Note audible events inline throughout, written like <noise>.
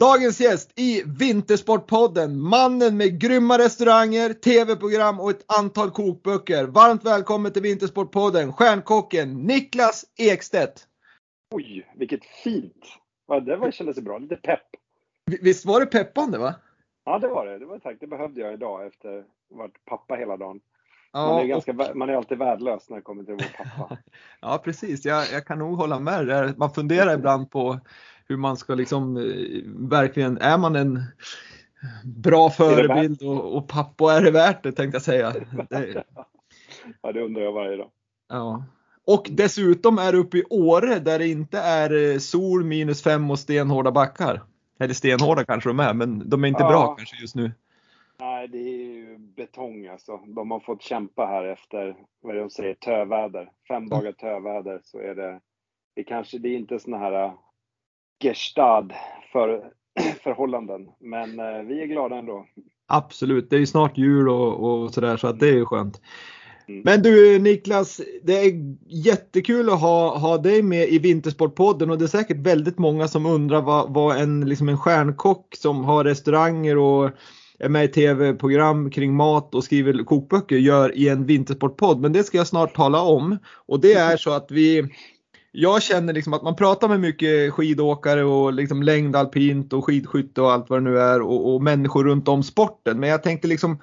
Dagens gäst i Vintersportpodden, mannen med grymma restauranger, tv-program och ett antal kokböcker. Varmt välkommen till Vintersportpodden, stjärnkocken Niklas Ekstedt. Oj, vilket fint! Ja, det var, kändes bra, lite pepp. Visst var det peppande va? Ja, det var det. Det var tack. Det behövde jag idag efter att ha varit pappa hela dagen. Ja, man, är ganska, och... man är alltid värdelös när det kommer till vara pappa. <laughs> ja, precis. Jag, jag kan nog hålla med där. Man funderar ibland på hur man ska liksom eh, verkligen, är man en bra förebild och, och pappa är det värt det tänkte jag säga. Det, ja det undrar jag varje dag. Ja. Och dessutom är du uppe i Åre där det inte är eh, sol minus fem och stenhårda backar. Eller stenhårda kanske de är men de är inte ja. bra kanske just nu. Nej det är ju betong alltså. De har fått kämpa här efter, vad de säger, töväder. Fem dagar töväder så är det, det kanske, det är inte såna här Gestad för, <clears throat> förhållanden. Men eh, vi är glada ändå. Absolut, det är ju snart jul och, och sådär så att det är ju skönt. Mm. Men du Niklas, det är jättekul att ha, ha dig med i Vintersportpodden och det är säkert väldigt många som undrar vad, vad en, liksom en stjärnkock som har restauranger och är med i tv-program kring mat och skriver kokböcker gör i en vintersportpodd. Men det ska jag snart tala om. Och det är så att vi jag känner liksom att man pratar med mycket skidåkare och liksom längdalpint och skidskytte och allt vad det nu är och, och, människor runt om sporten. Men jag tänkte liksom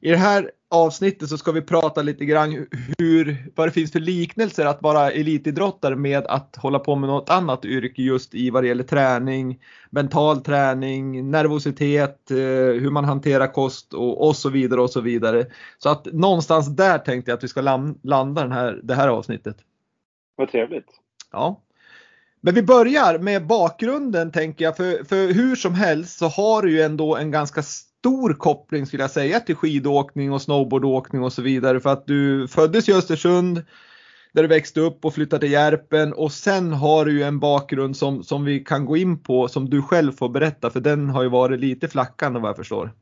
i det här avsnittet så ska vi prata lite grann hur, vad det finns för liknelser att vara elitidrottare med att hålla på med något annat yrke just i vad det gäller träning, mental träning, nervositet, eh, hur man hanterar kost och, och så vidare och så vidare. Så att någonstans där tänkte jag att vi ska landa den här, det här avsnittet. Vad trevligt. Ja. Men vi börjar med bakgrunden tänker jag, för, för hur som helst så har du ju ändå en ganska stor koppling skulle jag säga till skidåkning och snowboardåkning och så vidare för att du föddes i Östersund där du växte upp och flyttade till Järpen och sen har du ju en bakgrund som, som vi kan gå in på som du själv får berätta för den har ju varit lite flackande vad jag förstår. <laughs>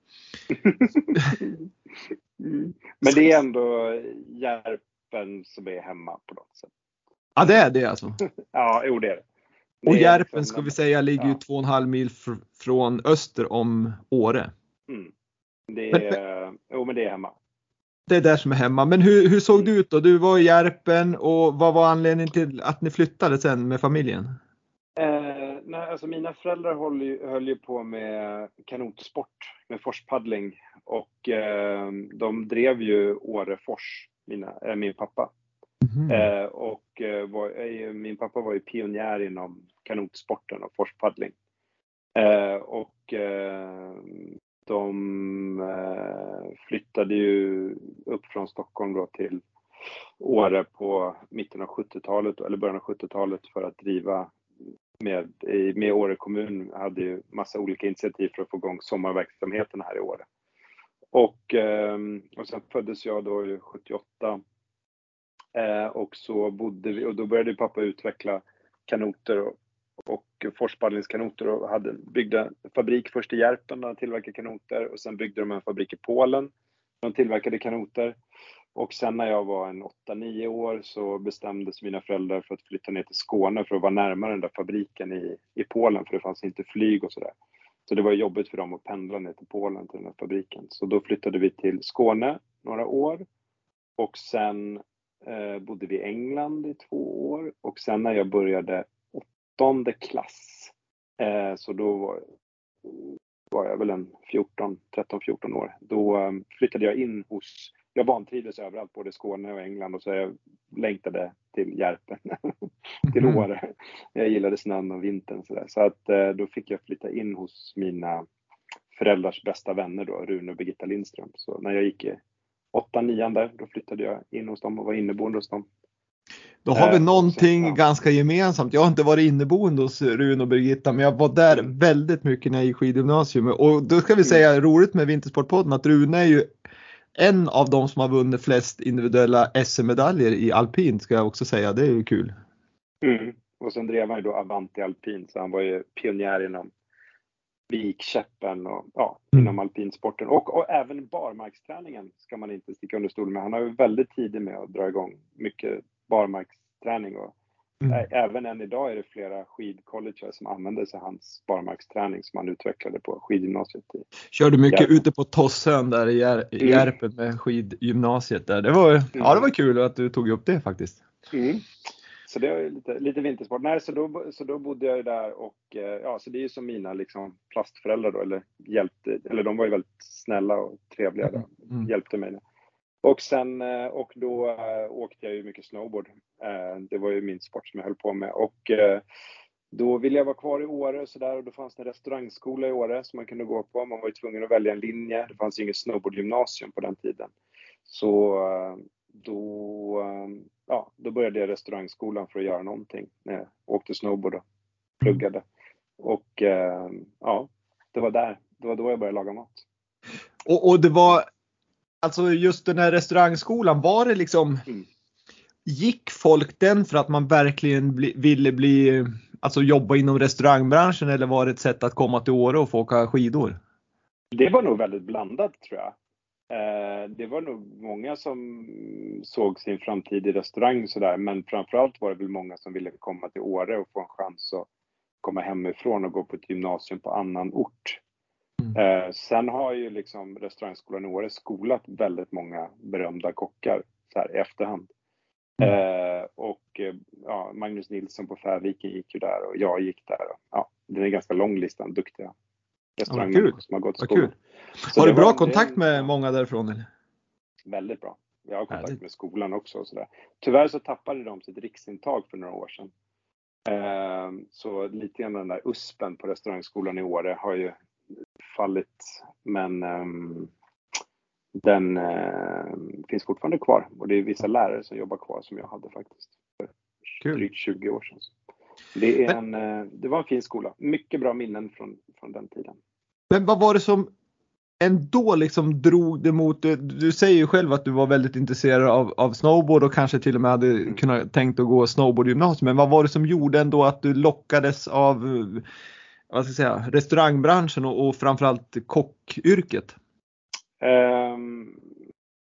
Mm. Men det är ändå Järpen som är hemma på något sätt. Ja, det är det alltså? <laughs> ja, jo det är det. och Järpen ska vi säga ligger ju två och en halv mil fr från öster om Åre. Mm. Det är, men, jo, men det är hemma. Det är där som är hemma. Men hur, hur såg det ut då? Du var i Järpen och vad var anledningen till att ni flyttade sen med familjen? Eh, nej, alltså mina föräldrar höll ju, höll ju på med kanotsport, med forspaddling och eh, de drev ju Årefors, mina, äh, min pappa. Mm. Eh, och eh, var, eh, min pappa var ju pionjär inom kanotsporten och forspaddling. Eh, och eh, de eh, flyttade ju upp från Stockholm då till Åre på mitten av 70-talet eller början av 70-talet för att driva med, med Åre kommun hade ju massa olika initiativ för att få igång sommarverksamheten här i Åre. Och, eh, och sen föddes jag då 78 Eh, och så bodde vi, och då började pappa utveckla kanoter och, och forspaddlingskanoter och hade, byggde en fabrik först i Järpen där han tillverkade kanoter och sen byggde de en fabrik i Polen där de tillverkade kanoter. Och sen när jag var en 8-9 år så bestämdes mina föräldrar för att flytta ner till Skåne för att vara närmare den där fabriken i, i Polen för det fanns inte flyg och sådär. Så det var jobbigt för dem att pendla ner till Polen till den här fabriken. Så då flyttade vi till Skåne några år och sen eh, bodde vi i England i två år och sen när jag började åttonde klass eh, så då var, var jag väl en 14, 13-14 år. Då eh, flyttade jag in hos jag vantrivdes överallt, både Skåne och England och så jag längtade till Järpen, <laughs> till mhm. Åre. Jag gillade snön och vintern så, där. så att eh, då fick jag flytta in hos mina föräldrars bästa vänner då, Rune och Birgitta Lindström. Så när jag gick i åttan, nian där, då flyttade jag in hos dem och var inneboende hos dem. Då har vi eh, någonting ja. ganska gemensamt. Jag har inte varit inneboende hos Rune och Birgitta, men jag var där väldigt mycket när jag gick skidgymnasium. Och då ska vi mm. säga roligt med Vintersportpodden att Rune är ju en av de som har vunnit flest individuella SM-medaljer i alpint ska jag också säga. Det är ju kul. Mm. Och sen drev han ju då Avanti alpin så han var ju pionjär inom vikkäppen och ja, mm. inom alpinsporten. Och, och även barmarksträningen ska man inte sticka under stol med. Han har ju väldigt tidigt med att dra igång mycket barmarksträning och Mm. Även än idag är det flera skidcolleger som använder sig av hans barmarksträning som han utvecklade på skidgymnasiet. I Kör du mycket Järpen. ute på Tossön där i, Jär, mm. Järpen med skidgymnasiet där? Det var, mm. ja, det var kul att du tog upp det faktiskt. Mm. Så det är lite, lite vintersport. Nej, så då, så då bodde jag där och eh, ja, så det är ju som mina liksom plastföräldrar då, eller hjälpte, eller de var ju väldigt snälla och trevliga då, mm. hjälpte mig. Och sen eh, och då äh, åkte jag ju mycket snowboard. Det var ju min sport som jag höll på med och då ville jag vara kvar i Åre och sådär och då fanns det en restaurangskola i Åre som man kunde gå på. Man var ju tvungen att välja en linje. Det fanns ju inget snowboardgymnasium på den tiden. Så då, ja, då började jag restaurangskolan för att göra någonting. Jag åkte snowboard och pluggade. Och ja, det var där. Det var då jag började laga mat. Och, och det var alltså just den här restaurangskolan, var det liksom mm. Gick folk den för att man verkligen bli, ville bli, alltså jobba inom restaurangbranschen eller var det ett sätt att komma till Åre och få åka skidor? Det var nog väldigt blandat tror jag. Eh, det var nog många som såg sin framtid i restaurang sådär, men framförallt var det väl många som ville komma till Åre och få en chans att komma hemifrån och gå på ett gymnasium på annan ort. Mm. Eh, sen har ju liksom restaurangskolan i Åre skolat väldigt många berömda kockar så här i efterhand. Mm. Eh, och ja, Magnus Nilsson på Färviken gick ju där och jag gick där. Ja, det är en ganska lång lista, duktiga restauranger ja, som har gått i skolan. Har du bra var, kontakt med många därifrån? Eller? Väldigt bra. Jag har kontakt med skolan också. Och så där. Tyvärr så tappade de sitt riksintag för några år sedan. Eh, så lite grann den där USPen på restaurangskolan i Åre har ju fallit. Men um, den uh, finns fortfarande kvar och det är vissa lärare som jobbar kvar som jag hade faktiskt för Kul. drygt 20 år sedan. Det, är en, uh, det var en fin skola. Mycket bra minnen från, från den tiden. Men vad var det som ändå liksom drog det mot, du säger ju själv att du var väldigt intresserad av, av snowboard och kanske till och med hade kunnat tänkt att gå snowboardgymnasium. Men vad var det som gjorde ändå att du lockades av eh, vad ska jag säga, restaurangbranschen och, och framförallt kockyrket? Um,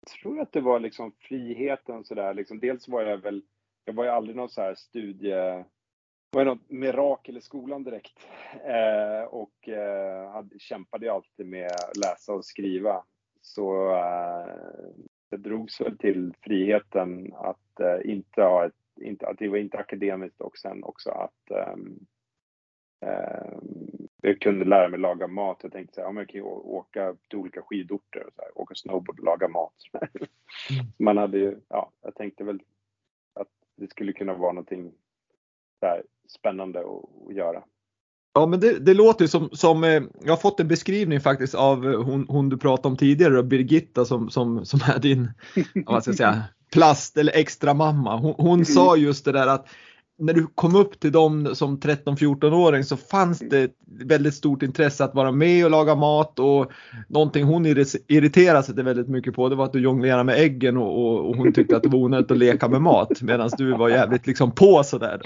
jag tror att det var liksom friheten sådär. Liksom, dels var jag väl, jag var ju aldrig någon så här studie, var jag något mirakel i skolan direkt. Uh, och hade, kämpade alltid med att läsa och skriva. Så uh, det drogs väl till friheten att uh, inte ha ett, inte, att det var inte akademiskt och sen också att um, Eh, jag kunde lära mig laga mat. Jag tänkte så här, ja, jag kan ju åka till olika skidorter och så här, åka snowboard och laga mat. <laughs> Mm. Man hade ju, ja, jag tänkte väl att det skulle kunna vara någonting så spännande att, att göra. Ja men det, det låter som, som, eh, jag har fått en beskrivning faktiskt av eh, hon, hon du pratade om tidigare, Birgitta som, som, som är din, vad ska jag säga, <laughs> plast eller extra mamma. Hon, hon mm. sa just det där att när du kom upp till dem som 13-14-åring så fanns det väldigt stort intresse att vara med och laga mat och någonting hon irriterade sig väldigt mycket på det var att du jonglerade med äggen och, och, och hon tyckte att det var onödigt att leka med mat medan du var jävligt liksom på sådär.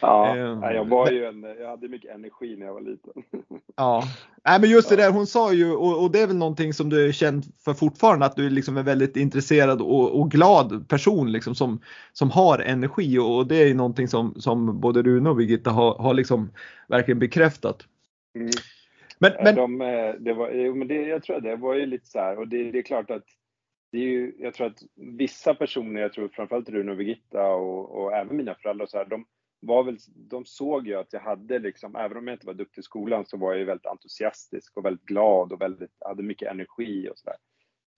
Ja, um, jag var ju en, jag hade mycket energi när jag var liten. <laughs> Ja, Nej men just det där hon sa ju och, och, det är väl någonting som du är känd för fortfarande att du liksom är väldigt intresserad och, och glad person liksom som, som har energi och, och det är ju någonting som, som både Rune och Birgitta har, har liksom verkligen bekräftat. Mm. Men, men... De, eh, det var, men det, jag tror att det var ju lite så här och det, det är klart att det är ju, jag tror att vissa personer, jag tror framförallt Rune och Birgitta och, och även mina föräldrar så här, de, var väl, de såg ju att jag hade liksom, även om jag inte var duktig i skolan så var jag ju väldigt entusiastisk och väldigt glad och väldigt, hade mycket energi och sådär.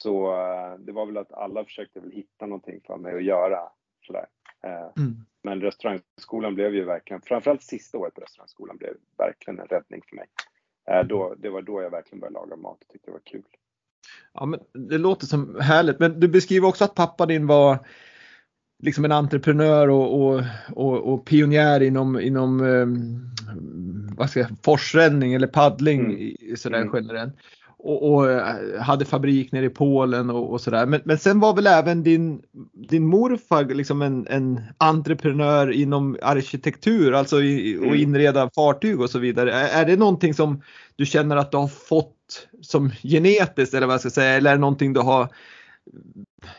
Så uh, det var väl att alla försökte väl hitta någonting för mig att göra sådär. Uh, mm. Men restaurangskolan blev ju verkligen, framförallt sista året på restaurangskolan blev verkligen en räddning för mig. Uh, då, det var då jag verkligen började laga mat och tyckte det var kul. Ja, men det låter som härligt, men du beskriver också att pappa din var liksom en entreprenör och, och, och, och pionjär inom, inom um, vad ska jag, forsränning eller paddling mm. sådär mm. generellt. Och, och, eh, hade fabrik nere i Polen och, och sådär. Men, men sen var väl även din, din morfar liksom en, en entreprenör inom arkitektur, alltså i, och mm. inreda fartyg och så vidare. Är, är det någonting som du känner att du har fått som genetiskt eller vad jag ska säga, eller är det någonting du har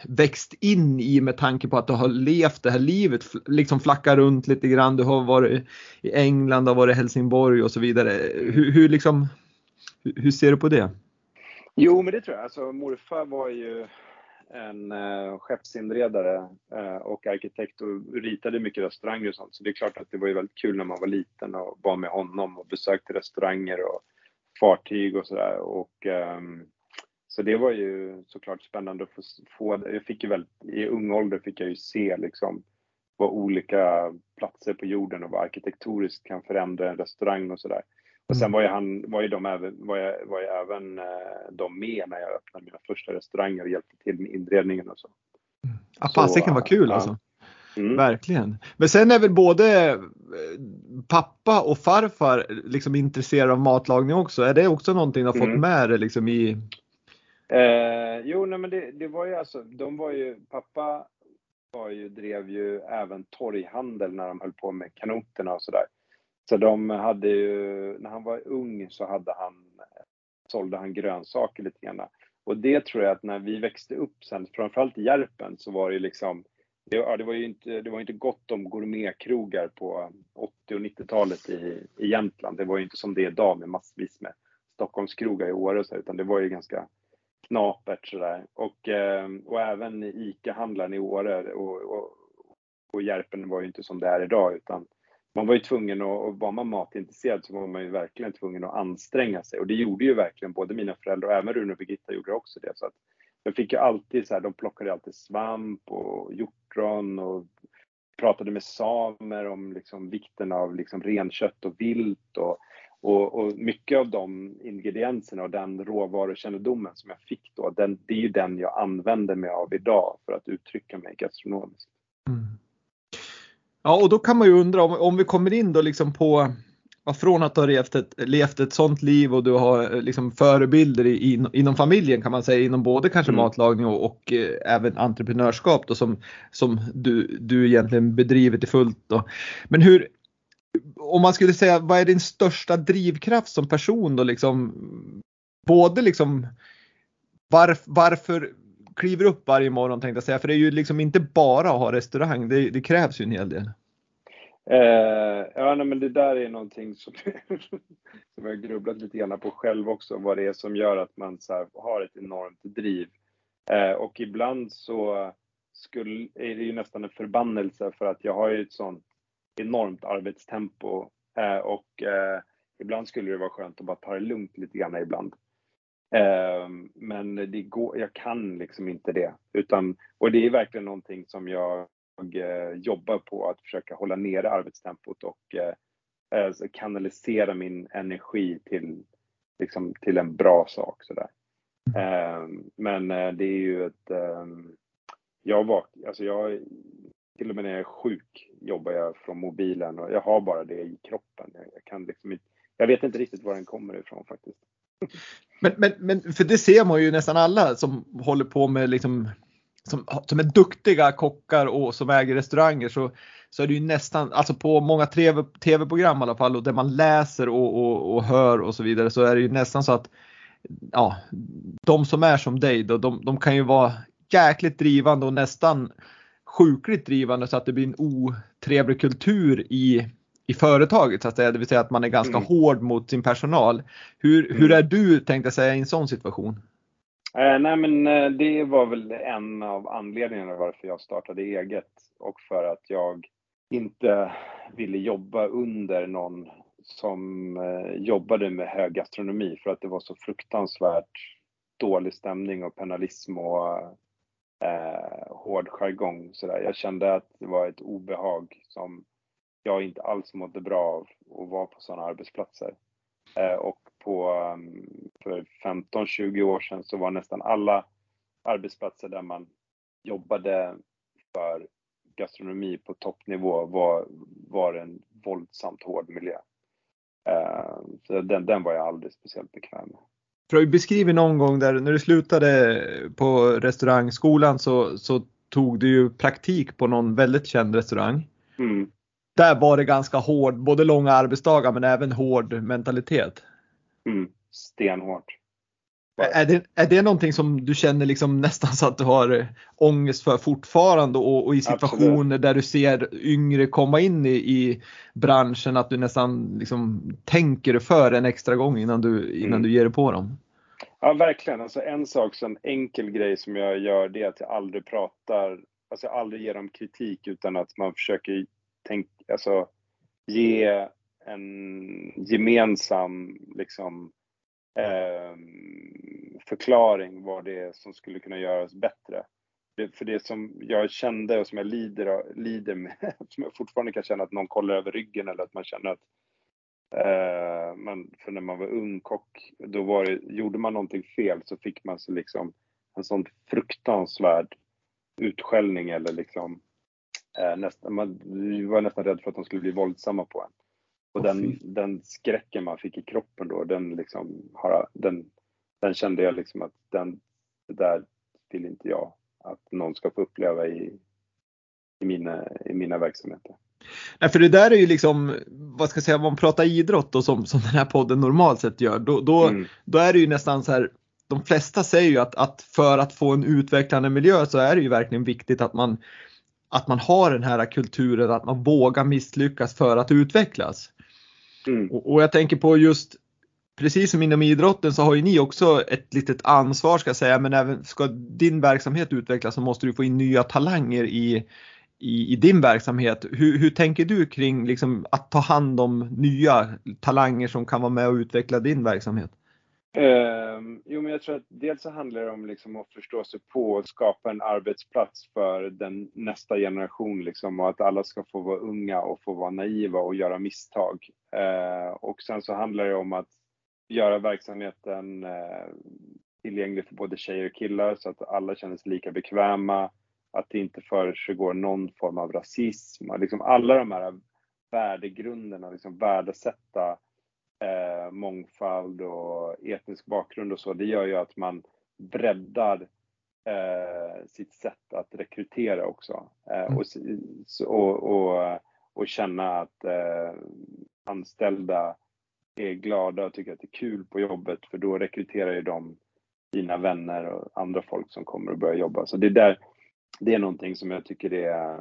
växt in i med tanke på att du har levt det här livet, liksom flackat runt lite grann. Du har varit i England, du har varit i Helsingborg och så vidare. Hur, hur, liksom, hur ser du på det? Jo, men det tror jag. Alltså, morfar var ju en eh, skeppsinredare eh, och arkitekt och ritade mycket restauranger och sånt. Så det är klart att det var ju väldigt kul när man var liten och var med honom och besökte restauranger och fartyg och sådär. Och ehm, så det var ju såklart spännande att få, få jag fick ju väldigt, i ung ålder fick jag ju se liksom vad olika platser på jorden och vad arkitektoriskt kan förändra en restaurang och sådär. Och sen mm. var ju, han, var ju de även, var jag, var jag även eh, de med när jag öppnade mina första restauranger och hjälpte till med inredningen och så. Ja, fasiken var kul ja. alltså. Mm. Verkligen. Men sen är väl både eh, pappa och farfar liksom intresserade av matlagning också. Är det också någonting du har fått mm. med dig liksom i Eh, jo, nej, men det, det, var ju alltså, de var ju, pappa var ju, drev ju även torghandel när de höll på med kanoterna och sådär. Så de hade ju, när han var ung så hade han, sålde han grönsaker lite grann. Och det tror jag att när vi växte upp sen, framförallt i Järpen, så var det liksom, det, ja, det var ju inte, det var inte gott om gourmetkrogar på 80 och 90-talet i, i Jämtland. Det var ju inte som det är idag med massvis med Stockholmskrogar i Åre och så, utan det var ju ganska knapert sådär. Och, ehm, och även ICA-handlaren i Åre och, och, och Järpen var ju inte som det är idag utan man var ju tvungen att, och var man matintresserad så var man ju verkligen tvungen att anstränga sig och det gjorde ju verkligen både mina föräldrar och även Rune och Birgitta gjorde också det. Så att jag fick ju alltid så här, de plockade alltid svamp och hjortron och pratade med samer om liksom vikten av liksom renkött och vilt och och, och, mycket av de ingredienserna och den råvarukännedomen som jag fick då, den, det är ju den jag använder mig av idag för att uttrycka mig gastronomiskt. Mm. Ja, och då kan man ju undra om, om vi kommer in då liksom på från att du har levt ett, levt ett sånt liv och du har eh, liksom förebilder i, in, inom familjen kan man säga, inom både kanske mm. matlagning och, och eh, även entreprenörskap då, som, som du, du egentligen bedriver till fullt. Då. Men hur, om man skulle säga vad är din största drivkraft som person då liksom? Både liksom varf, varför kliver upp varje morgon tänkte jag säga, för det är ju liksom inte bara att ha restaurang, det, det krävs ju en hel del. Eh, ja, nej, men det där är någonting som, <laughs> som jag grubblat lite grann på själv också, vad det är som gör att man här, har ett enormt driv. Eh, och ibland så skulle, är det ju nästan en förbannelse för att jag har ju ett sånt enormt arbetstempo eh, och eh, ibland skulle det vara skönt att bara ta det lugnt lite grann ibland. Eh, men det går, jag kan liksom inte det. Utan, och det är verkligen någonting som jag jobbar på, att försöka hålla nere arbetstempot och alltså kanalisera min energi till, liksom, till en bra sak. Sådär. Men det är ju ett... Jag, vak, alltså jag till och med när jag är sjuk jobbar jag från mobilen och jag har bara det i kroppen. Jag, kan liksom inte, jag vet inte riktigt var den kommer ifrån faktiskt. Men, men, men för det ser man ju nästan alla som håller på med liksom som, som är duktiga kockar och som äger restauranger så, så är det ju nästan, alltså på många TV, tv-program i alla fall och där man läser och, och, och, hör och så vidare så är det ju nästan så att ja, de som är som dig då, de, de kan ju vara jäkligt drivande och nästan sjukligt drivande så att det blir en otrevlig kultur i, i företaget så att säga. Det vill säga att man är ganska mm. hård mot sin personal. Hur, mm. hur är du tänkte jag säga i en sån situation? Eh, nej men eh, det var väl en av anledningarna varför jag startade eget och för att jag inte ville jobba under någon som eh, jobbade med hög gastronomi för att det var så fruktansvärt dålig stämning och penalism och eh, hård jargong. Så där. Jag kände att det var ett obehag som jag inte alls mådde bra av att vara på sådana arbetsplatser. Eh, och på, ehm, för 15-20 år sedan så var nästan alla arbetsplatser där man jobbade för gastronomi på toppnivå var, var en våldsamt hård miljö. Eh, så den, den var jag aldrig speciellt bekväm med. För du beskriver någon gång där när du slutade på restaurangskolan så, så tog du ju praktik på någon väldigt känd restaurang. Mm. Där var det ganska hård, både långa arbetsdagar men även hård mentalitet. Mm, stenhårt. Är det, är det någonting som du känner liksom nästan så att du har eh, ångest för fortfarande och, och i situationer Absolut. där du ser yngre komma in i, i, branschen att du nästan liksom tänker för en extra gång innan du, innan mm. du ger dig på dem? Ja, verkligen. Alltså en sak, så en enkel grej som jag gör det är att jag aldrig pratar, alltså jag aldrig ger dem kritik utan att man försöker tänka, alltså ge en gemensam liksom, eh, förklaring vad det är som skulle kunna göras bättre. Det, för det som jag kände och som jag lider, lider med, <laughs> som jag fortfarande kan känna att någon kollar över ryggen eller att man känner att eh, man, för när man var ung kock, då var det, gjorde man någonting fel så fick man så liksom en sån fruktansvärd utskällning eller liksom eh, nästan, man var nästan rädd för att de skulle bli våldsamma på en. Och den, den skräcken man fick i kroppen då, den, liksom, har, den, den kände jag liksom att den, det där vill inte jag att någon ska få uppleva i, i, mina, i mina verksamheter. Nej, för det där är ju liksom, vad ska jag säga, om man pratar idrott och som, som den här podden normalt sett gör, då, då, mm. då är det ju nästan så här, de flesta säger ju att, att för att få en utvecklande miljö så är det ju verkligen viktigt att man, att man har den här kulturen, att man vågar misslyckas för att utvecklas. Mm. Och, och, jag tänker på just Precis som inom idrotten så har ju ni också ett litet ansvar ska jag säga men även ska din verksamhet utvecklas så måste du få in nya talanger i, i, i din verksamhet. Hur, hur, tänker du kring liksom, att ta hand om nya talanger som kan vara med och utveckla din verksamhet? Eh, jo, men jag tror att dels så handlar det om liksom att förstå sig på och skapa en arbetsplats för den nästa generation liksom och att alla ska få vara unga och få vara naiva och göra misstag. Eh, och sen så handlar det om att göra verksamheten eh, tillgänglig för både tjejer och killar så att alla känner sig lika bekväma, att det inte försiggår någon form av rasism. Liksom alla de här värdegrunderna, liksom värdesätta eh, mångfald och etnisk bakgrund och så, det gör ju att man breddar eh, sitt sätt att rekrytera också. Eh, mm. och, och, och, och, känna att eh, anställda är glada och tycker att det är kul på jobbet för då rekryterar ju de dina vänner och andra folk som kommer att börja jobba. Så det är där, det är någonting som jag tycker det är,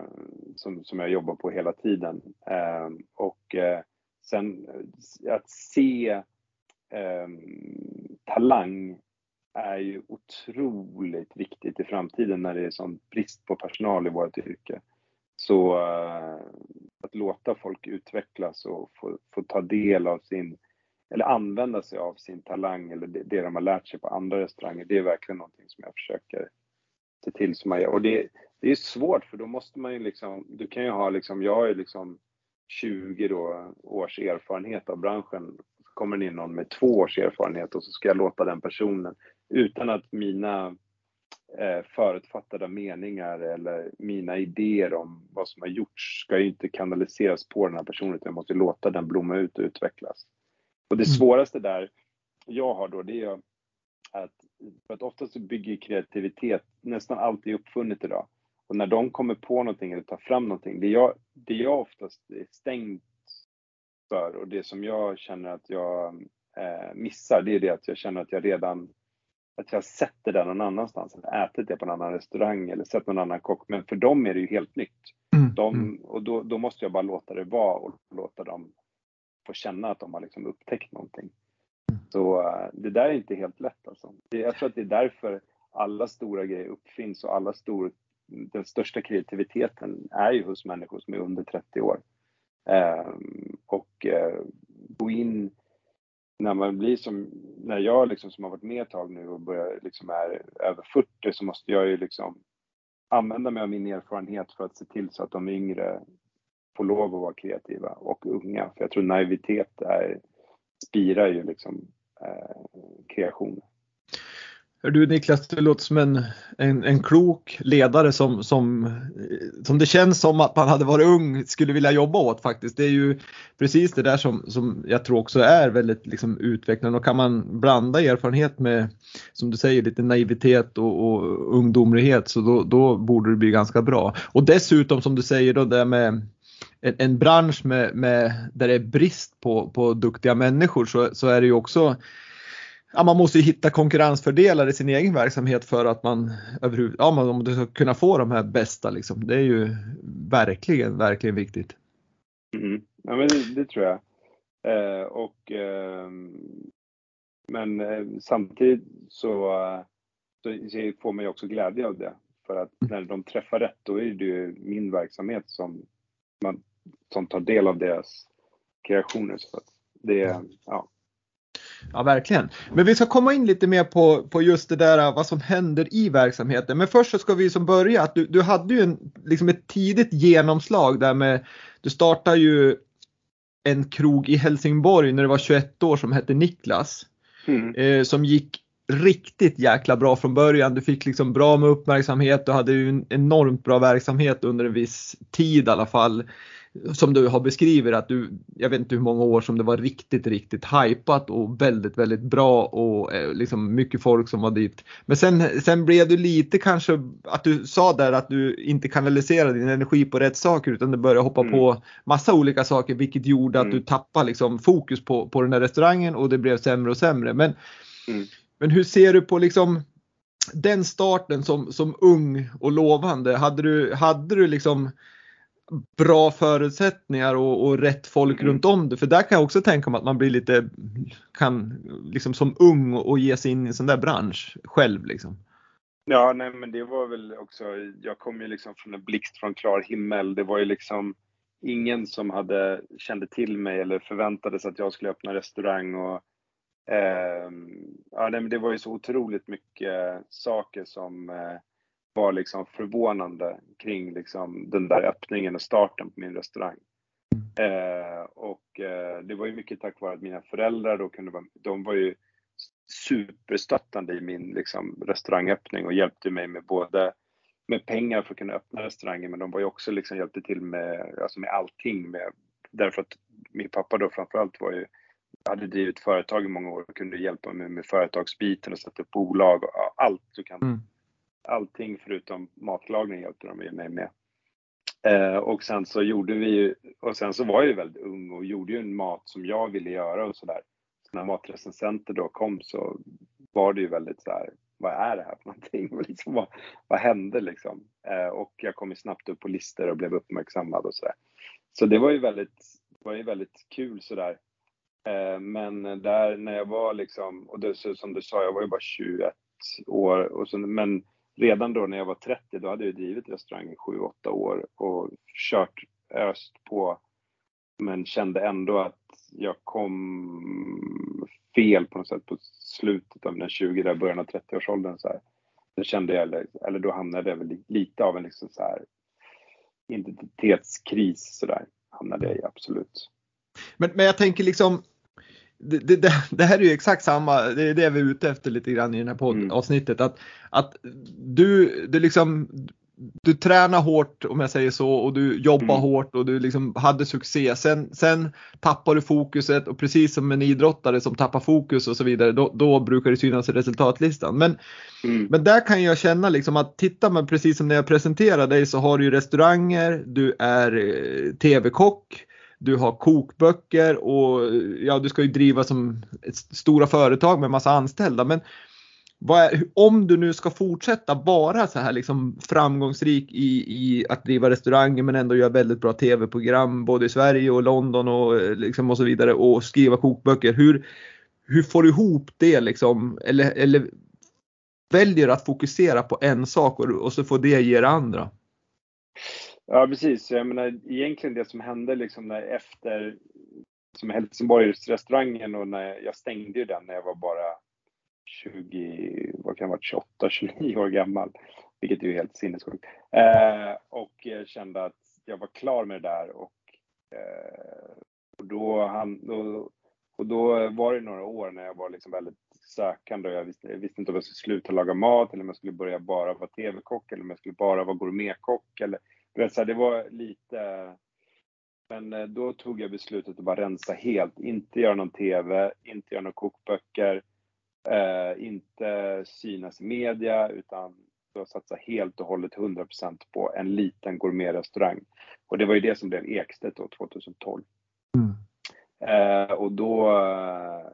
som, som jag jobbar på hela tiden. Eh, och eh, Sen eh, att se eh, talang är ju otroligt viktigt i framtiden när det är sån brist på personal i vårt yrke. Så eh, att låta folk utvecklas och få, få, ta del av sin, eller använda sig av sin talang eller det, det de har lärt sig på andra restauranger, det är verkligen någonting som jag försöker se till som man gör. Och det, det är svårt för då måste man ju liksom, du kan ju ha liksom, jag har ju liksom 20 då, års erfarenhet av branschen. Så kommer det in någon med två års erfarenhet och så ska jag låta den personen, utan att mina eh, förutfattade meningar eller mina idéer om vad som har gjorts ska ju inte kanaliseras på den här personen utan jag måste låta den blomma ut och utvecklas. Och det mm. svåraste där jag har då det är att, för att oftast bygger kreativitet, nästan allt är uppfunnet idag. Och när de kommer på någonting eller tar fram någonting, det jag, det jag oftast är stängd för och det som jag känner att jag eh, missar, det är det att jag känner att jag redan att jag sett det där någon annanstans, eller ätit det på en annan restaurang eller sett någon annan kock. Men för dem är det ju helt nytt. Mm. De, mm. och då, då, måste jag bara låta det vara och låta dem få känna att de har liksom upptäckt någonting. Mm. Så uh, det där är inte helt lätt alltså. Jag tror att det är därför alla stora grejer uppfinns och alla stor, den största kreativiteten är ju hos människor som är under 30 år. Ehm, och eh, gå in när man blir som, när jag liksom som har varit med ett tag nu och börjar liksom är över 40 så måste jag ju liksom använda mig av min erfarenhet för att se till så att de yngre får lov att vara kreativa och unga. För jag tror naivitet är, spirar ju liksom eh, Hör Du Niklas, du låter som en, en, en klok ledare som, som, som det känns som att man hade varit ung skulle vilja jobba åt faktiskt. Det är ju precis det där som, som jag tror också är väldigt liksom, utvecklande och kan man blanda erfarenhet med, som du säger, lite naivitet och, och ungdomlighet så då, då borde det bli ganska bra. Och dessutom som du säger då det med en, en bransch med, med, där det är brist på, på duktiga människor så, så är det ju också ja, man måste ju hitta konkurrensfördelar i sin egen verksamhet för att man överhuvud, ja, man, ska kunna få de här bästa liksom. Det är ju verkligen, verkligen viktigt. Mm. Ja, men det, det tror jag. Eh, och, eh, men eh, samtidigt så, så, får man ju också glädje av det. För att mm. när de träffar rätt, då är det ju min verksamhet som, man, som tar del av deras kreationer. Så det, ja, Ja, verkligen. Men vi ska komma in lite mer på, på just det där vad som händer i verksamheten. Men först så ska vi som börja att du, du hade ju en, liksom ett tidigt genomslag där med, du startade ju en krog i Helsingborg när du var 21 år som hette Niklas. Mm. Eh, som gick riktigt jäkla bra från början. Du fick liksom bra med uppmärksamhet, du hade ju en enormt bra verksamhet under en viss tid i alla fall som du har beskrivit att du, jag vet inte hur många år som det var riktigt, riktigt hypat och väldigt, väldigt bra och eh, liksom mycket folk som var dit. Men sen, sen blev du lite kanske att du sa där att du inte kanaliserade din energi på rätt saker utan du började hoppa mm. på massa olika saker vilket gjorde att mm. du tappade liksom fokus på, på den här restaurangen och det blev sämre och sämre. Men, mm. men hur ser du på liksom den starten som, som ung och lovande? Hade du, hade du liksom bra förutsättningar och, och rätt folk mm. runt om det. För där kan jag också tänka mig att man blir lite, kan liksom som ung och ge sig in i en sån där bransch själv liksom. Ja, nej men det var väl också, jag kom ju liksom från en blixt från klar himmel. Det var ju liksom ingen som hade, kände till mig eller förväntade sig att jag skulle öppna restaurang och eh, ja, nej, men det var ju så otroligt mycket saker som eh, var liksom förvånande kring liksom den där öppningen och starten på min restaurang. Eh, och eh, det var ju mycket tack vare att mina föräldrar då kunde vara, de var ju superstöttande i min liksom, restaurangöppning och hjälpte mig med både med pengar för att kunna öppna restaurangen men de var ju också liksom hjälpte till med, alltså med allting med, därför att min pappa då framförallt var ju hade drivit företag i många år och kunde hjälpa mig med företagsbiten och sätta upp bolag och allt du kan mm allting förutom matlagning hjälpte de ju mig med. Eh, och sen så gjorde vi ju, och sen så var jag ju väldigt ung och gjorde ju en mat som jag ville göra och sådär. Så när Matrecensenter då kom så var det ju väldigt så här, vad är det här för någonting? <laughs> liksom, vad, vad hände liksom? Eh, och jag kom ju snabbt upp på listor och blev uppmärksammad och sådär. Så det var ju väldigt, var ju väldigt kul sådär. Eh, men där när jag var liksom, och det, som du sa, jag var ju bara 21 år och så, men redan då när jag var 30, då hade jag drivit restaurang i 7-8 år och kört öst på, men kände ändå att jag kom fel på något sätt på slutet av mina 20, där början av 30-årsåldern. Så här. Då kände jag, eller då hamnade jag väl lite av en liksom så här identitetskris sådär, hamnade jag i absolut. Men, men jag tänker liksom, det, det, det, här är ju exakt samma, det är det vi är ute efter lite grann i det här poddavsnittet. Mm. Att, att du, du liksom, du tränar hårt om jag säger så och du jobbar Mm. hårt och du liksom hade succé. Sen, sen tappar du fokuset och precis som en idrottare som tappar fokus och så vidare då, då brukar det synas i resultatlistan. Men, Mm. men där kan jag känna liksom att tittar man precis som när jag presenterar dig så har du ju restauranger, du är eh, tv-kock, du har kokböcker och ja, du ska ju driva som ett stora företag med massa anställda. Men vad är, om du nu ska fortsätta vara så här liksom framgångsrik i, i att driva restauranger men ändå göra väldigt bra tv-program både i Sverige och London och, eh, liksom och så vidare och skriva kokböcker. Hur, hur får du ihop det liksom? Eller, eller väljer du att fokusera på en sak och, och så får det ge det andra? Ja, precis. Jag menar, egentligen det som hände liksom när efter som Helsingborgsrestaurangen och när jag stängde ju den när jag var bara 20, vad kan det vara, 28, 29 år gammal. Vilket är ju helt sinnessjukt. Eh, och jag kände att jag var klar med det där och, eh, och, då, han, då, och då var det några år när jag var liksom väldigt sökande och jag visste, jag visste inte om jag skulle sluta laga mat eller om jag skulle börja bara vara tv-kock eller om jag skulle bara vara gourmetkock eller du vet, så här, det var lite men eh, då tog jag beslutet att bara rensa helt, inte göra någon TV, inte göra några kokböcker, eh, inte synas i media utan då satsa helt och hållet 100% på en liten gourmetrestaurang. Och det var ju det som blev Ekstedt då 2012. Mm. Eh, och då eh,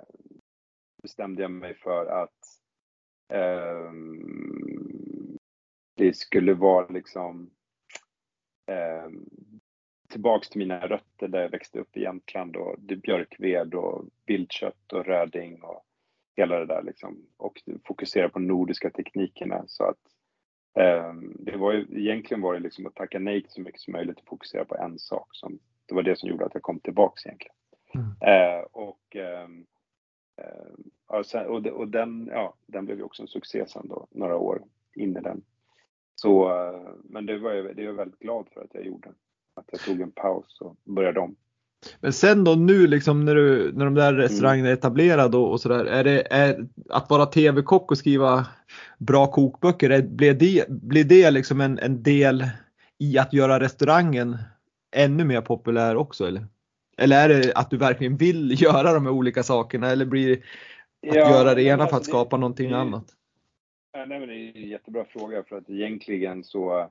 bestämde jag mig för att ehm, det skulle vara liksom ehm, tillbaks till mina rötter där jag växte upp i Jämtland och det är björkved och viltkött och röding och hela det där liksom. Och fokusera på nordiska teknikerna så att ehm, det var ju, egentligen var det liksom att tacka nej till så mycket som möjligt och fokusera på en sak. Som, det var det som gjorde att jag kom tillbaks egentligen. Mm. Eh, och ehm, ehm, sen, och, de- och den, ja, den blev ju också en succé sen då, några år in i den. Så, eh, men det var jag, det är jag väldigt glad för att jag gjorde. Att jag tog en paus och började om. Men sen då nu liksom när, du, när de där restaurangerna är etablerade och, och sådär. Är det är, att vara tv-kock och skriva bra kokböcker, är, blir, det, blir det liksom en, en del i att göra restaurangen ännu mer populär också eller? Eller är det att du verkligen vill <laughs> göra de här olika sakerna eller blir det att göra det ena för att alltså skapa någonting det- annat? Nej, men det är en jättebra fråga för att egentligen så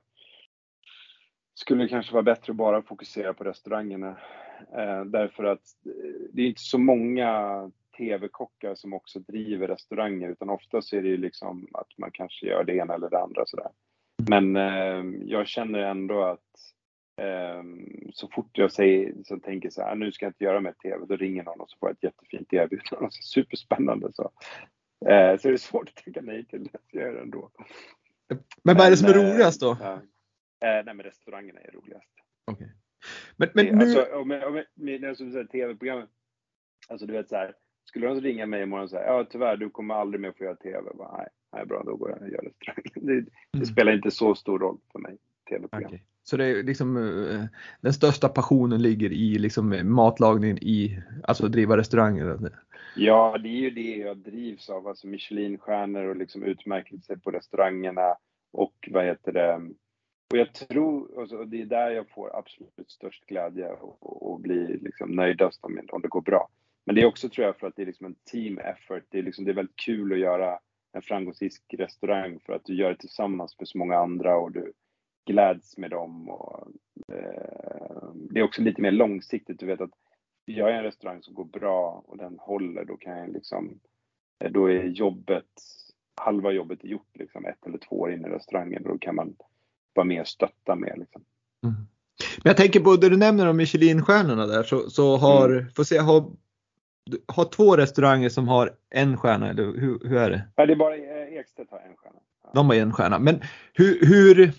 skulle det kanske vara bättre att bara fokusera på restaurangerna. Eh, därför att eh, det är inte så många tv-kockar som också driver restauranger utan oftast är det ju liksom att man kanske gör det ena eller det andra sådär. Men eh, jag känner ändå att eh, så fort jag säger, så tänker så här, ah, nu ska jag inte göra mer tv, då ringer någon och så får jag ett jättefint erbjudande, <laughs> superspännande så. Eh, så är det svårt att tänka nej till det, jag gör det ändå. Men vad är det som är eh, roligast då? Ja. Eh, nej men restaurangerna är roligast. Okej. Men, men nu, Alltså, om, jag- om, jag- med- när jag skulle säga tv-program, alltså du vet så här, skulle de ringa mig imorgon och säga, ja tyvärr du kommer aldrig mer få göra tv. Jag Bara, nej, nej, bra då går jag och gör restaurang. Det, det Mm. spelar inte så stor roll för mig, tv-program. Okej. Så det är liksom eh, den största passionen ligger i liksom matlagningen i, alltså driva restauranger. Ja, det är ju det jag drivs av, alltså Michelinstjärnor och liksom utmärkelse på restaurangerna och vad heter det, och jag tror, och det är där jag får absolut störst glädje och, och blir liksom nöjdast om, om det går bra. Men det är också tror jag för att det är liksom en team effort, det är, liksom, det är väldigt kul att göra en framgångsrik restaurang för att du gör det tillsammans med så många andra och du gläds med dem. Och, eh, det är också lite mer långsiktigt, du vet att jag en restaurang som går bra och den håller, då kan jag liksom, eh, då är jobbet, halva jobbet är gjort liksom ett eller två år in i restaurangen och då kan man vara med och stötta med liksom. Mm. Men jag tänker på det du nämner om Michelinstjärnorna där så, så har, Mm. får se, har, har två restauranger som har en stjärna eller hur, hur är det? Ja, det är bara eh, Ekstedt har en stjärna. Ja. De har en stjärna. Men hur, hur,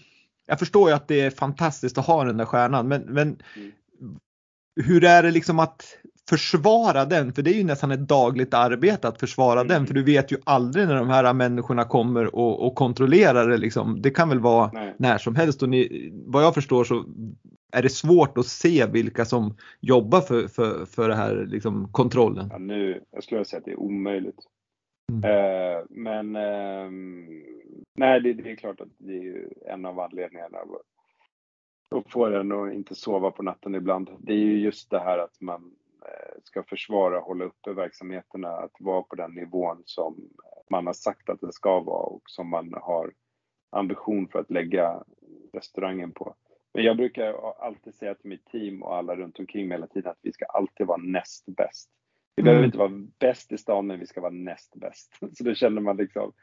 jag förstår ju att det är fantastiskt att ha den där stjärnan men, men Mm. hur är det liksom att försvara den? För det är ju nästan ett dagligt arbete att försvara Mm. den för du vet ju aldrig när de här människorna kommer och, och kontrollerar det liksom. Det kan väl vara Nej. när som helst och ni, vad jag förstår så är det svårt att se vilka som jobbar för, för, för det här liksom, kontrollen. Ja, nu, jag skulle säga att det är omöjligt. Mm. Eh, men ehm, nej, det, det, är klart att det är ju en av anledningarna och få en att inte sova på natten ibland. Det är ju just det här att man eh, ska försvara, hålla uppe verksamheterna, att vara på den nivån som man har sagt att det ska vara och som man har ambition för att lägga restaurangen på. Men jag brukar alltid säga till mitt team och alla runt omkring mig hela tiden att vi ska alltid vara näst bäst. Vi mm. behöver inte vara bäst i stan, men vi ska vara näst bäst. <laughs> Så då känner man liksom,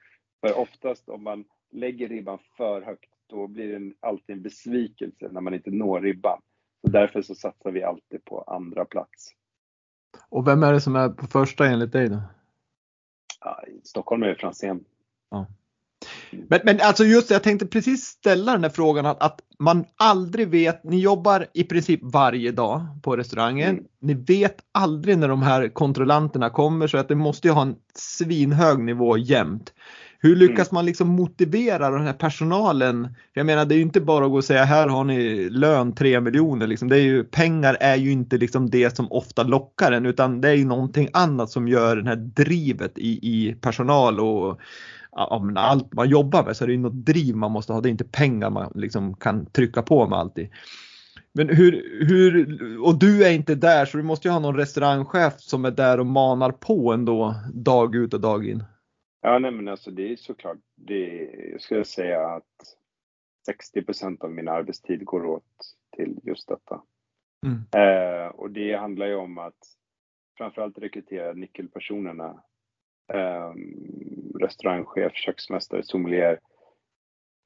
för oftast om man lägger ribban för högt, då blir det alltid en besvikelse när man inte når ribban. Så därför så satsar vi alltid på andra plats. Och vem är det som är på första enligt dig då? Ja, Stockholm är det Franzén. Ja. Men, men alltså just det, jag tänkte precis ställa den där frågan att, att man aldrig vet, ni jobbar i princip varje dag på restaurangen. Mm. Ni vet aldrig när de här kontrollanterna kommer så att det måste ju ha en svinhög nivå jämt. Hur lyckas mm. man liksom motivera den här personalen? Jag menar det är ju inte bara att gå och säga här har ni lön 3 miljoner. Liksom. Det är ju, pengar är ju inte liksom det som ofta lockar en utan det är ju någonting annat som gör det här drivet i, i personal och ja, allt man jobbar med så är det något driv man måste ha. Det är inte pengar man liksom kan trycka på med alltid. Men hur, hur, och du är inte där så du måste ju ha någon restaurangchef som är där och manar på ändå dag ut och dag in. Ja, nej men alltså det är såklart, det, jag skulle säga att 60% av min arbetstid går åt till just detta. Mm. Eh, och det handlar ju om att framförallt rekrytera nyckelpersonerna eh, restaurangchef, köksmästare, sommelier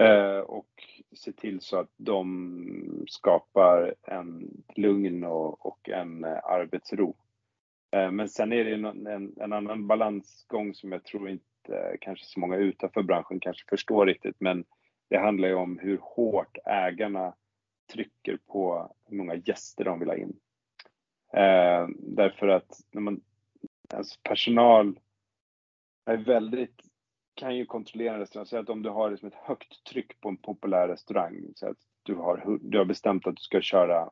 eh, och se till så att de skapar en lugn och, och en eh, arbetsro. Eh, men sen är det en, en, en, annan balansgång som jag tror inte kanske så många utanför branschen kanske förstår riktigt, men det handlar ju om hur hårt ägarna trycker på hur många gäster de vill ha in. Eh, därför att när man, alltså personal är väldigt, kan ju kontrollera en restaurang. Så att om du har liksom ett högt tryck på en populär restaurang, så att du har, du har bestämt att du ska köra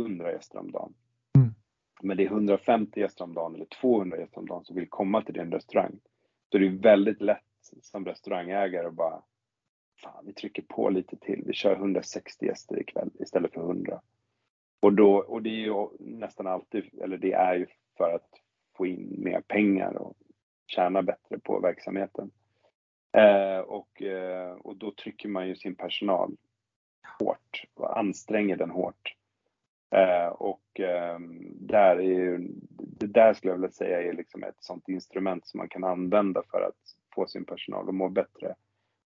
100 gäster om dagen. Mm. Men det är 150 gäster om dagen eller 200 gäster om dagen som vill komma till din restaurang. Så det väldigt lätt som restaurangägare att bara, fan vi trycker på lite till, vi kör 160 gäster ikväll istället för 100. Och, då, och det är ju nästan alltid, eller det är ju för att få in mer pengar och tjäna bättre på verksamheten. Eh, och, eh, och då trycker man ju sin personal hårt och anstränger den hårt. Eh, och eh, där är ju, det där skulle jag vilja säga är liksom ett sånt instrument som man kan använda för att få sin personal att må bättre.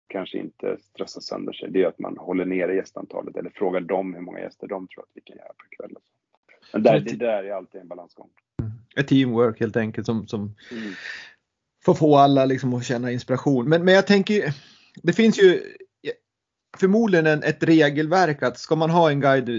Kanske inte stressa sönder sig. Det är att man håller nere gästantalet eller frågar dem hur många gäster de tror att vi kan göra per kväll. Men där, det där är alltid en balansgång. Mm. Ett teamwork helt enkelt som, som mm att få alla liksom att känna inspiration. Men, men jag tänker, det finns ju förmodligen en, ett regelverk att ska man ha en guide,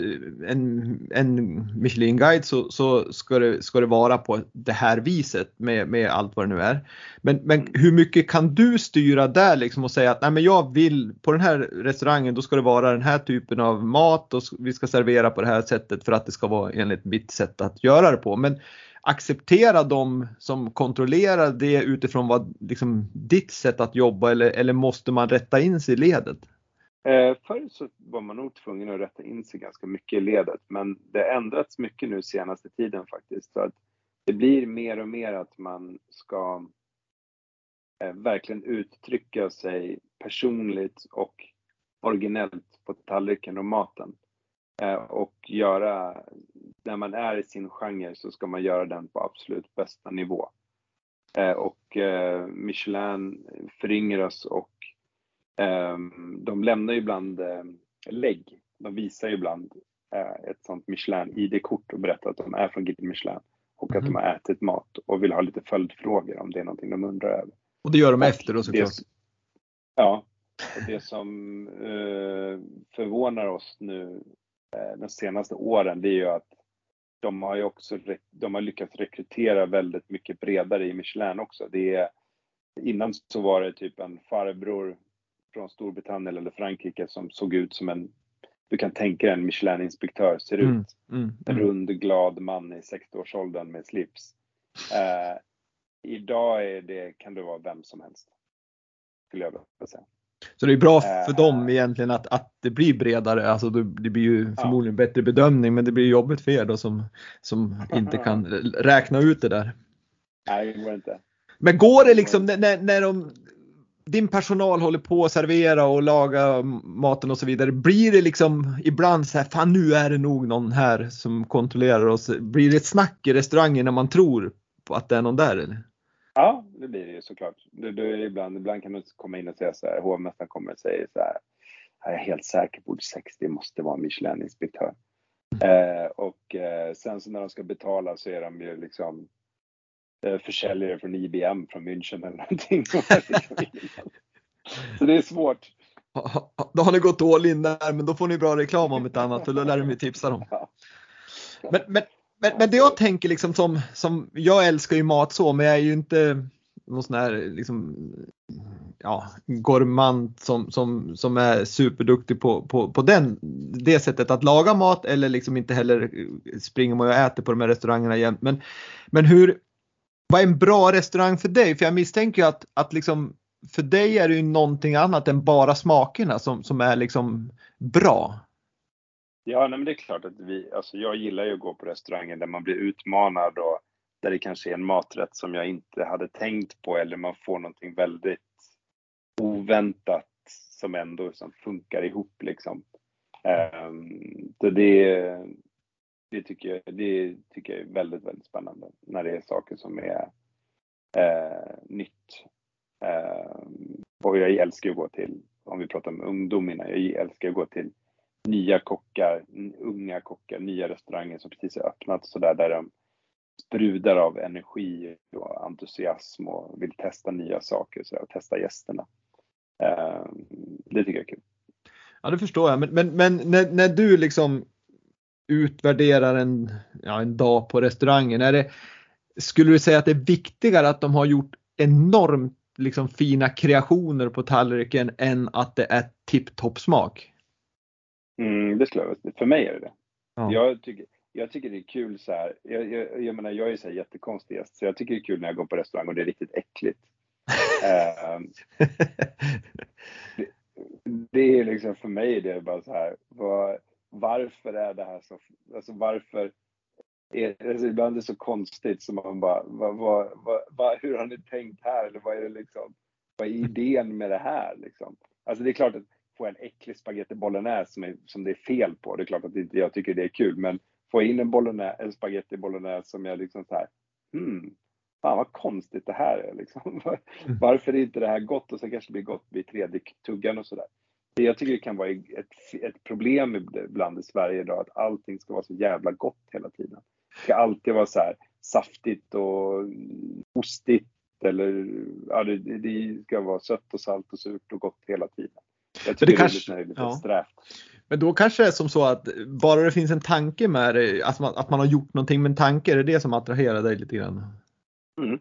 en, en Michelin-guide så, så ska, det, ska det vara på det här viset med, med allt vad det nu är. Men, men hur mycket kan du styra där liksom och säga att nej men jag vill på den här restaurangen då ska det vara den här typen av mat och vi ska servera på det här sättet för att det ska vara enligt mitt sätt att göra det på. Men acceptera de som kontrollerar det utifrån vad, liksom, ditt sätt att jobba eller, eller måste man rätta in sig i ledet? Eh, förr så var man nog tvungen att rätta in sig ganska mycket i ledet men det har ändrats mycket nu senaste tiden faktiskt. Så att det blir mer och mer att man ska eh, verkligen uttrycka sig personligt och originellt på tallriken och maten. Eh, och göra, när man är i sin genre så ska man göra den på absolut bästa nivå. Eh, och eh, Michelin föryngras och de lämnar ju ibland lägg. De visar ju ibland ett sånt Michelin-ID-kort och berättar att de är från Guide Michelin och mm. att de mhm. har ätit mat och vill ha lite följdfrågor om det är någonting de undrar över. Och det gör de och efter då såklart? Det, ja, och det som eh, förvånar oss nu Eh, de senaste åren, det är ju att de har ju också de har lyckats rekrytera väldigt mycket bredare i Michelin också. Det är, innan så var det typ en farbror från Storbritannien eller Frankrike som såg ut som en, du kan tänka dig en Michelin-inspektör ser mm, ut. Mm, mm, en rund, glad man i 60-årsåldern med slips. Eh, idag är det, kan det vara vem som helst. skulle jag vilja säga. Så det är bra för dem egentligen att, att det blir bredare, alltså det blir ju förmodligen ja. bättre bedömning men det blir jobbigt för er då som, som <laughs> inte kan räkna ut det där. Nej, det går inte. Men går det liksom när, när de, din personal håller på att servera och laga maten och så vidare, blir det liksom ibland så här, fan nu är det nog någon här som kontrollerar oss. Blir det ett snack i restaurangen när man tror på att det är någon där eller? Ja, det blir det ju såklart. Det, det, ibland, ibland kan man komma in och säga så här, hovmästaren kommer och säger så här, jag är helt säker på att 60 måste vara Michelin-inspektör. Eh, och eh, sen så när de ska betala så är de ju liksom försäljare från IBM från München eller någonting. <laughs> så det är svårt. Då har ni gått all in där, men då får ni bra reklam om ett annat och då lär de tipsa dem. Men, men men, men det jag tänker liksom som, som, jag älskar ju mat så men jag är ju inte någon sån här liksom, ja, gourmand som, som, som är superduktig på, på, på den, det sättet att laga mat eller liksom inte heller springer man och äter på de här restaurangerna jämt. Men, men hur, vad är en bra restaurang för dig? För jag misstänker att, att liksom, för dig är det ju någonting annat än bara smakerna som, som är liksom bra. Ja, nej, men det är klart att vi, alltså jag gillar ju att gå på restauranger där man blir utmanad och där det kanske är en maträtt som jag inte hade tänkt på eller man får någonting väldigt oväntat som ändå som funkar ihop liksom. Um, så det, det, tycker jag, det tycker jag är väldigt, väldigt spännande när det är saker som är eh, nytt. Eh, och jag älskar att gå till, om vi pratar om ungdom innan, jag älskar att gå till nya kockar, unga kockar, nya restauranger som precis har öppnat så där, där de sprudar av energi och entusiasm och vill testa nya saker så där, och testa gästerna. Eh, det tycker jag är kul. Ja, det förstår jag. Men, men, men när, när du liksom utvärderar en, ja, en dag på restaurangen, är det, skulle du säga att det är viktigare att de har gjort enormt liksom, fina kreationer på tallriken än att det är tipptopp smak? Mm, det skulle jag. För mig är det det. Ja. Jag, tycker, jag tycker det är kul så här. Jag, jag, jag menar, jag är så här jättekonstig gäst, så jag tycker det är kul när jag går på restaurang och det är riktigt äckligt. uh, <laughs> det, det, är liksom för mig det är bara så här. Var, varför är det här så? Alltså varför? Är, alltså ibland är det så konstigt som man bara, vad, vad, vad, hur har ni tänkt här? Eller vad är det liksom? Vad är idén med det här liksom? Alltså det är klart att få en äcklig spagetti bolognese som, är, som det är fel på. Det är klart att inte jag tycker det är kul, men få in en, bolognese, en spagetti bolognese som jag liksom så här, hmm, fan vad konstigt det här är liksom. <laughs> Varför är inte det här gott? Och sen kanske det blir gott vid tredje tuggan och sådär. Jag tycker det kan vara ett, ett problem ibland i Sverige idag att allting ska vara så jävla gott hela tiden. Det ska alltid vara så här saftigt och ostigt eller ja, det, det ska vara sött och salt och surt och gott hela tiden. Jag tycker det, kanske, det är lite, ja. strävt. Men då kanske det är som så att bara det finns en tanke med det, att man, att man har gjort någonting med en tanke, är det det som attraherar dig lite grann? Mm.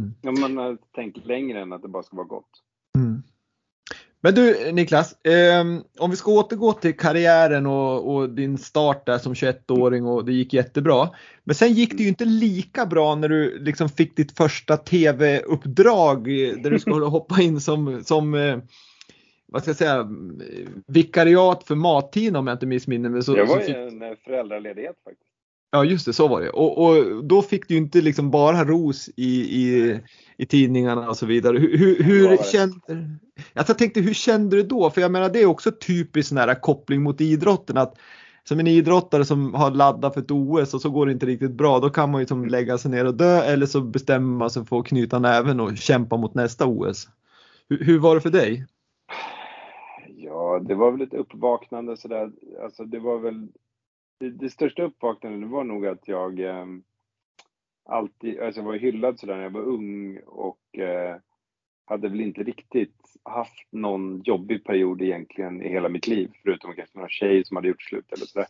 Mm. Ja, man har tänkt längre än att det bara ska vara gott. Mm. Men du Niklas, eh, om vi ska återgå till karriären och, och, din start där som 21-åring och det gick jättebra. Men sen gick det ju inte lika bra när du liksom fick ditt första TV-uppdrag där du skulle hoppa in som, som eh, vad ska jag säga, vikariat för mattiden om jag inte missminner mig. Så, det var ju en eh, föräldraledighet faktiskt. Ja just det, så var det. Och, och då fick du inte liksom bara ros i, i, i tidningarna och så vidare. Hur, hur, hur kände, jag tänkte, hur kände du då? För jag menar det är också typiskt sån här koppling mot idrotten. att som en idrottare som har laddat för ett OS och så går det inte riktigt bra, då kan man ju som lägga sig ner och dö eller så bestämmer man sig för att knyta näven och kämpa mot nästa OS. Hur, hur var det för dig? Ja, det var väl ett uppvaknande sådär. Alltså det var väl det, det största uppvaknandet var nog att jag eh, alltid, alltså jag var hyllad sådär när jag var ung och eh, hade väl inte riktigt haft någon jobbig period egentligen i hela mitt liv, förutom kanske några tjejer som hade gjort slut eller sådär.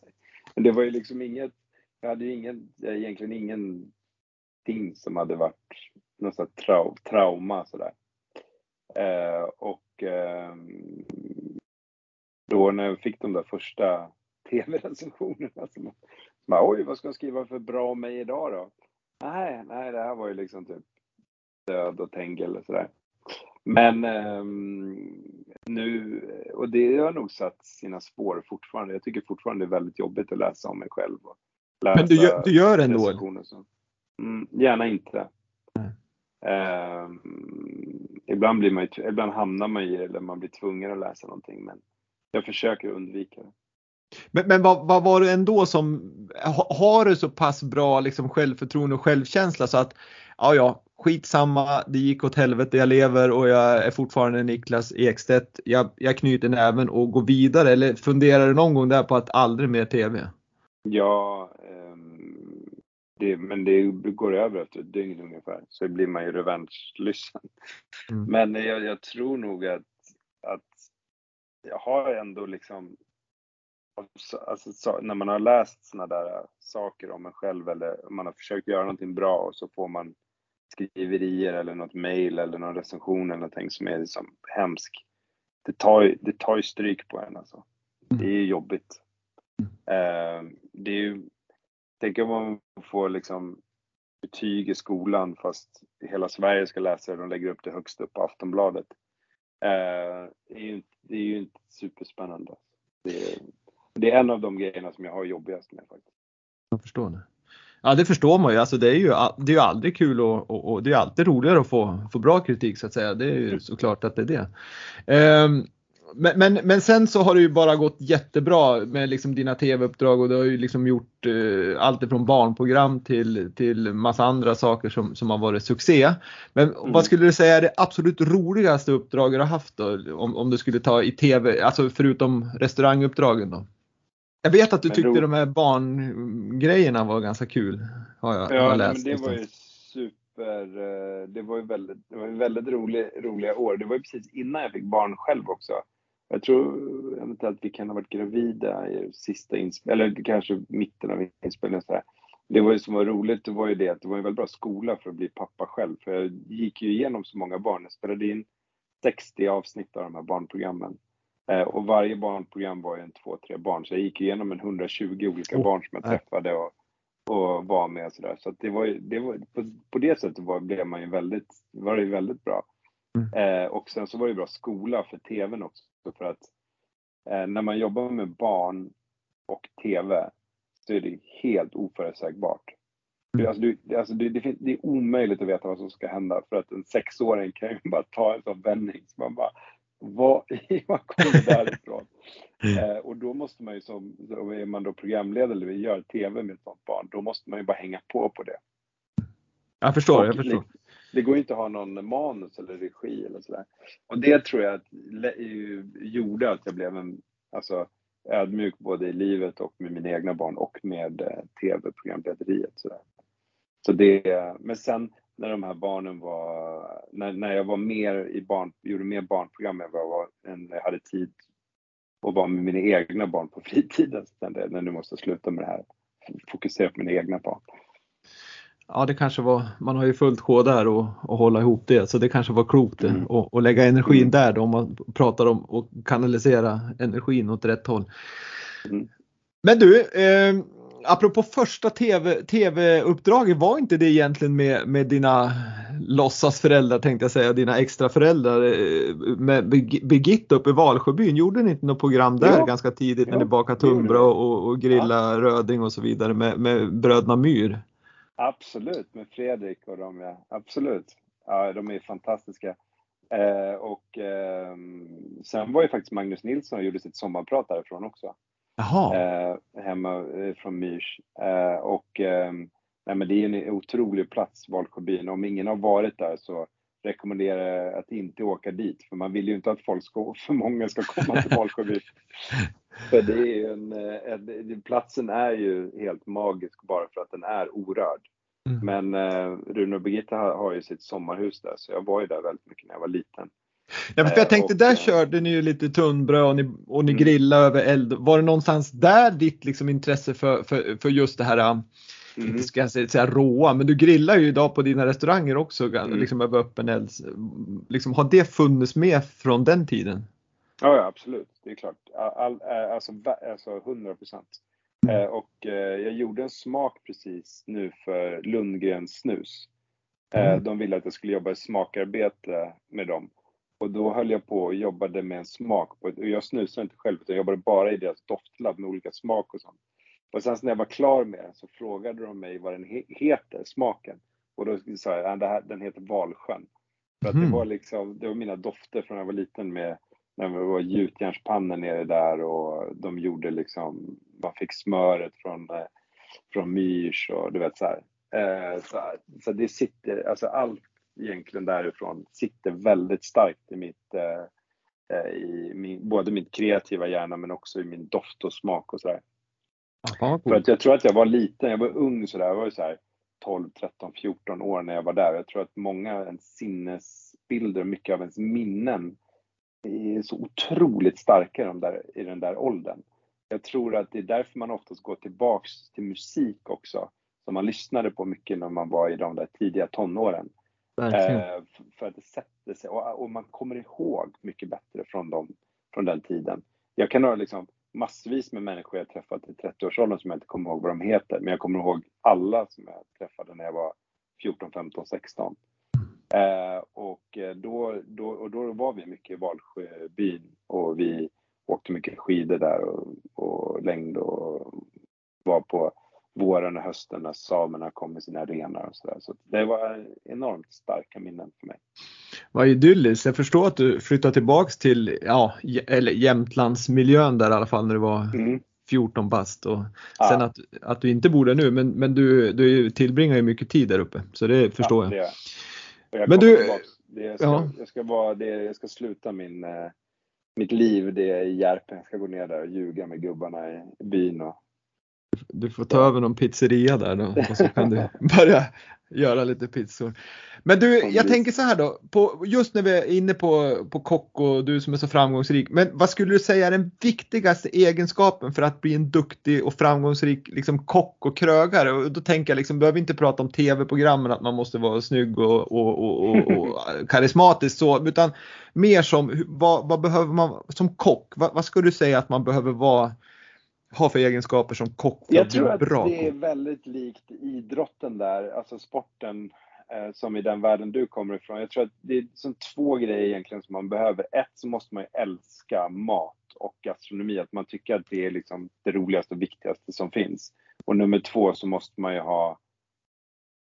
Men det var ju liksom inget, jag hade ju ingen, eh, egentligen ingenting som hade varit något sånt trau, trauma sådär. Eh, och eh, då när jag fick de där första tv-recensionerna som bara, oj vad ska jag skriva för bra om mig idag då? Nej, nej det här var ju liksom typ död och tängel och sådär. Men um, nu, och det har nog satt sina spår fortfarande. Jag tycker fortfarande det är väldigt jobbigt att läsa om mig själv. Men du gör, du gör ändå? Mm, gärna inte. Um, ibland, blir man ju, ibland hamnar man i det eller man blir tvungen att läsa någonting. Men jag försöker undvika det. Men, men vad, vad, var det ändå som, har du så pass bra liksom självförtroende och självkänsla så att ja, ja, skitsamma, det gick åt helvete, jag lever och jag är fortfarande Niklas Ekstedt. Jag, jag knyter näven och går vidare eller funderar du någon gång där på att aldrig mer TV? Ja, um, det, men det går över efter ett dygn ungefär så blir man ju revanschlysten. Mm. Men jag, jag, tror nog att, att jag har ändå liksom Alltså, så, när man har läst såna där saker om en själv eller man har försökt göra någonting bra och så får man skriverier eller något mail eller någon recension eller någonting som är liksom hemsk. Det tar ju, det tar ju stryk på en alltså. Det är jobbigt. Uh, det är ju, tänk om man får liksom betyg i skolan fast hela Sverige ska läsa det, de lägger upp det högst upp på Aftonbladet. Uh, det, är ju, det är ju inte superspännande. Det är, det är en av de grejerna som jag har jobbigast med faktiskt. Jag förstår det. Ja det förstår man ju, alltså det är ju, det är ju aldrig kul och, och, och det är alltid roligare att få, få bra kritik så att säga. Det är ju mm. såklart att det är det. Um, men, men, men, sen så har det ju bara gått jättebra med liksom dina tv-uppdrag och du har ju liksom gjort eh, allt ifrån barnprogram till, till massa andra saker som, som har varit succé. Men mm. vad skulle du säga är det absolut roligaste uppdraget du har haft då? Om, om du skulle ta i tv, alltså förutom restauranguppdragen då? Jag vet att du men tyckte ro... de här barngrejerna var ganska kul. Har jag, ja, har läst men det var ju super. Eh, det var ju väldigt, det var väldigt rolig, roliga år. Det var ju precis innan jag fick barn själv också. Jag tror eventuellt vi kan ha varit gravida i sista inspelningen, eller kanske mitten av inspelningen. Så här. Det var ju som var roligt, det var ju det att det var en väldigt bra skola för att bli pappa själv. För jag gick ju igenom så många barn. Jag spelade in 60 avsnitt av de här barnprogrammen. Eh, och varje barnprogram var ju en två, tre barn. Så jag gick igenom en 120 olika oh, barn som jag träffade och, och var med och sådär. Så, det var, det var på, på det sättet var, blev man ju väldigt, var det ju väldigt bra. Mm. Eh, och sen så var det bra skola för TVn också. För att eh, när man jobbar med barn och TV så är det helt oförutsägbart. Mm. Alltså, du, alltså det, det, det, är omöjligt att veta vad som ska hända för att en sexåring kan ju <laughs> bara ta en sån vändning så man bara vad, <laughs> vad kommer därifrån? <laughs> Mm. Eh, och då måste man ju som, är man då programledare eller gör TV med ett sånt barn, då måste man ju bara hänga på på det. Jag förstår, jag förstår. Det, det går ju inte att ha någon manus eller regi eller sådär. Och det tror jag att, gjorde att jag blev en, alltså, ödmjuk både i livet och med mina egna barn och med eh, tv-programlederiet. Så, så det, men sen när de här barnen var, när, när jag var mer i barn, gjorde mer barnprogram än vad jag, var, än jag hade tid att vara med mina egna barn på fritiden. Jag, nu måste jag sluta med det här. Fokusera på mina egna barn. Ja, det kanske var, man har ju fullt sjå där och, och hålla ihop det, så det kanske var klokt mm. och, och lägga energin mm. där då, om man pratar om att kanalisera energin åt rätt håll. Mm. Men du, eh, apropå första TV, TV-uppdraget, var inte det egentligen med, med dina låtsasföräldrar tänkte jag säga, dina extra föräldrar eh, med Birgitta uppe i Valsjöbyn? Gjorde ni inte något program där ja. ganska tidigt när ja. ni bakade tunnbröd och, och grillade ja. röding och så vidare med, med bröderna Myr? Absolut, med Fredrik och dem ja. Absolut. Ja, de är fantastiska. Eh, och eh, sen var ju faktiskt Magnus Nilsson och gjorde sitt sommarprat därifrån också. Jaha. Eh, hemma eh, från Myrs. Eh, och eh, nej, men det är en otrolig plats, Valsjöbyn. Om ingen har varit där så rekommenderar jag att inte åka dit. För man vill ju inte att folk ska, <laughs> för många ska komma till Valsjöbyn. <laughs> för det är en, en, platsen är ju helt magisk bara för att den är orörd. Mm. Men eh, Rune och Birgitta har, har ju sitt sommarhus där så jag var ju där väldigt mycket när jag var liten. Ja, för jag tänkte, och, där körde ni ju lite tunnbröd och ni, och ni mm. grillade över eld. Var det någonstans där ditt liksom intresse för, för, för just det här, mm. inte ska jag säga, råa, men du grillar ju idag på dina restauranger också, mm. liksom över öppen eld. Liksom, har det funnits med från den tiden? Ja, ja absolut, det är klart. All, eh, alltså, alltså 100 procent. Mm. Eh, och eh, jag gjorde en smak precis nu för Lundgrens snus. Mm. De ville att jag skulle jobba i smakarbete med dem. Och då höll jag på och jobbade med en smak. På, och jag snusade inte själv, utan jag jobbade bara i deras doftlab med olika smak och sånt. Och sen när jag var klar med den så frågade de mig vad den he heter, smaken. Och då sa jag, att ja, den heter Valsjön. För att mm. det var liksom, det var mina dofter från när jag var liten med när det var gjutjärnspannor nere där och de gjorde liksom, man fick smöret från, eh, från Myrs och du vet så här. Eh, så, så, det sitter, alltså allt egentligen därifrån sitter väldigt starkt i mitt, eh, i min, både mitt kreativa hjärna men också i min doft och smak och sådär. För att jag tror att jag var liten, jag var ung sådär, jag var så här 12, 13, 14 år när jag var där. Jag tror att många ens sinnesbilder och mycket av ens minnen är så otroligt starka de där, i den där åldern. Jag tror att det är därför man oftast går tillbaks till musik också, som man lyssnade på mycket när man var i de där tidiga tonåren. Eh, för att det sätter sig och, och, man kommer ihåg mycket bättre från, dem, från den tiden. Jag kan ha liksom massvis med människor jag träffat i 30-årsåldern som jag inte kommer ihåg vad de heter, men jag kommer ihåg alla som jag träffade när jag var 14, 15, 16. Eh, och, eh, då, då, och då var vi mycket i Valsjöbyn och vi åkte mycket skidor där och, och längd och var på våren och hösten när samerna kom med sina renar och sådär. Så det var enormt starka minnen för mig. Vad idylliskt. Jag förstår att du flyttade tillbaks till ja, eller Jämtlandsmiljön där i alla fall när du var mm. 14 bast och ja. sen att, att du inte bor där nu men, men du, du tillbringar ju mycket tid där uppe så det förstår ja, jag. jag. Men du, det, jag, ska, ja. jag, ska vara, det, jag ska sluta min, eh, mitt liv det är i Järpen. Jag ska gå ner där och ljuga med gubbarna i byn och du får ta över någon pizzeria där då och så kan du <laughs> börja göra lite pizzor. Men du, jag tänker så här då, på, just när vi är inne på, på kock och du som är så framgångsrik, men vad skulle du säga är den viktigaste egenskapen för att bli en duktig och framgångsrik liksom, kock och krögare? Och då tänker jag liksom, behöver inte prata om tv-programmen att man måste vara snygg och, och, och, och, och <laughs> karismatisk så, utan mer som vad, vad behöver man som kock? Vad, vad skulle du säga att man behöver vara ha för egenskaper som kock för Jag tror att bra det är väldigt likt idrotten där, alltså sporten eh, som i den världen du kommer ifrån. Jag tror att det är som två grejer egentligen som man behöver. Ett så måste man ju älska mat och gastronomi, att man tycker att det är liksom det roligaste och viktigaste som finns. Och nummer två så måste man ju ha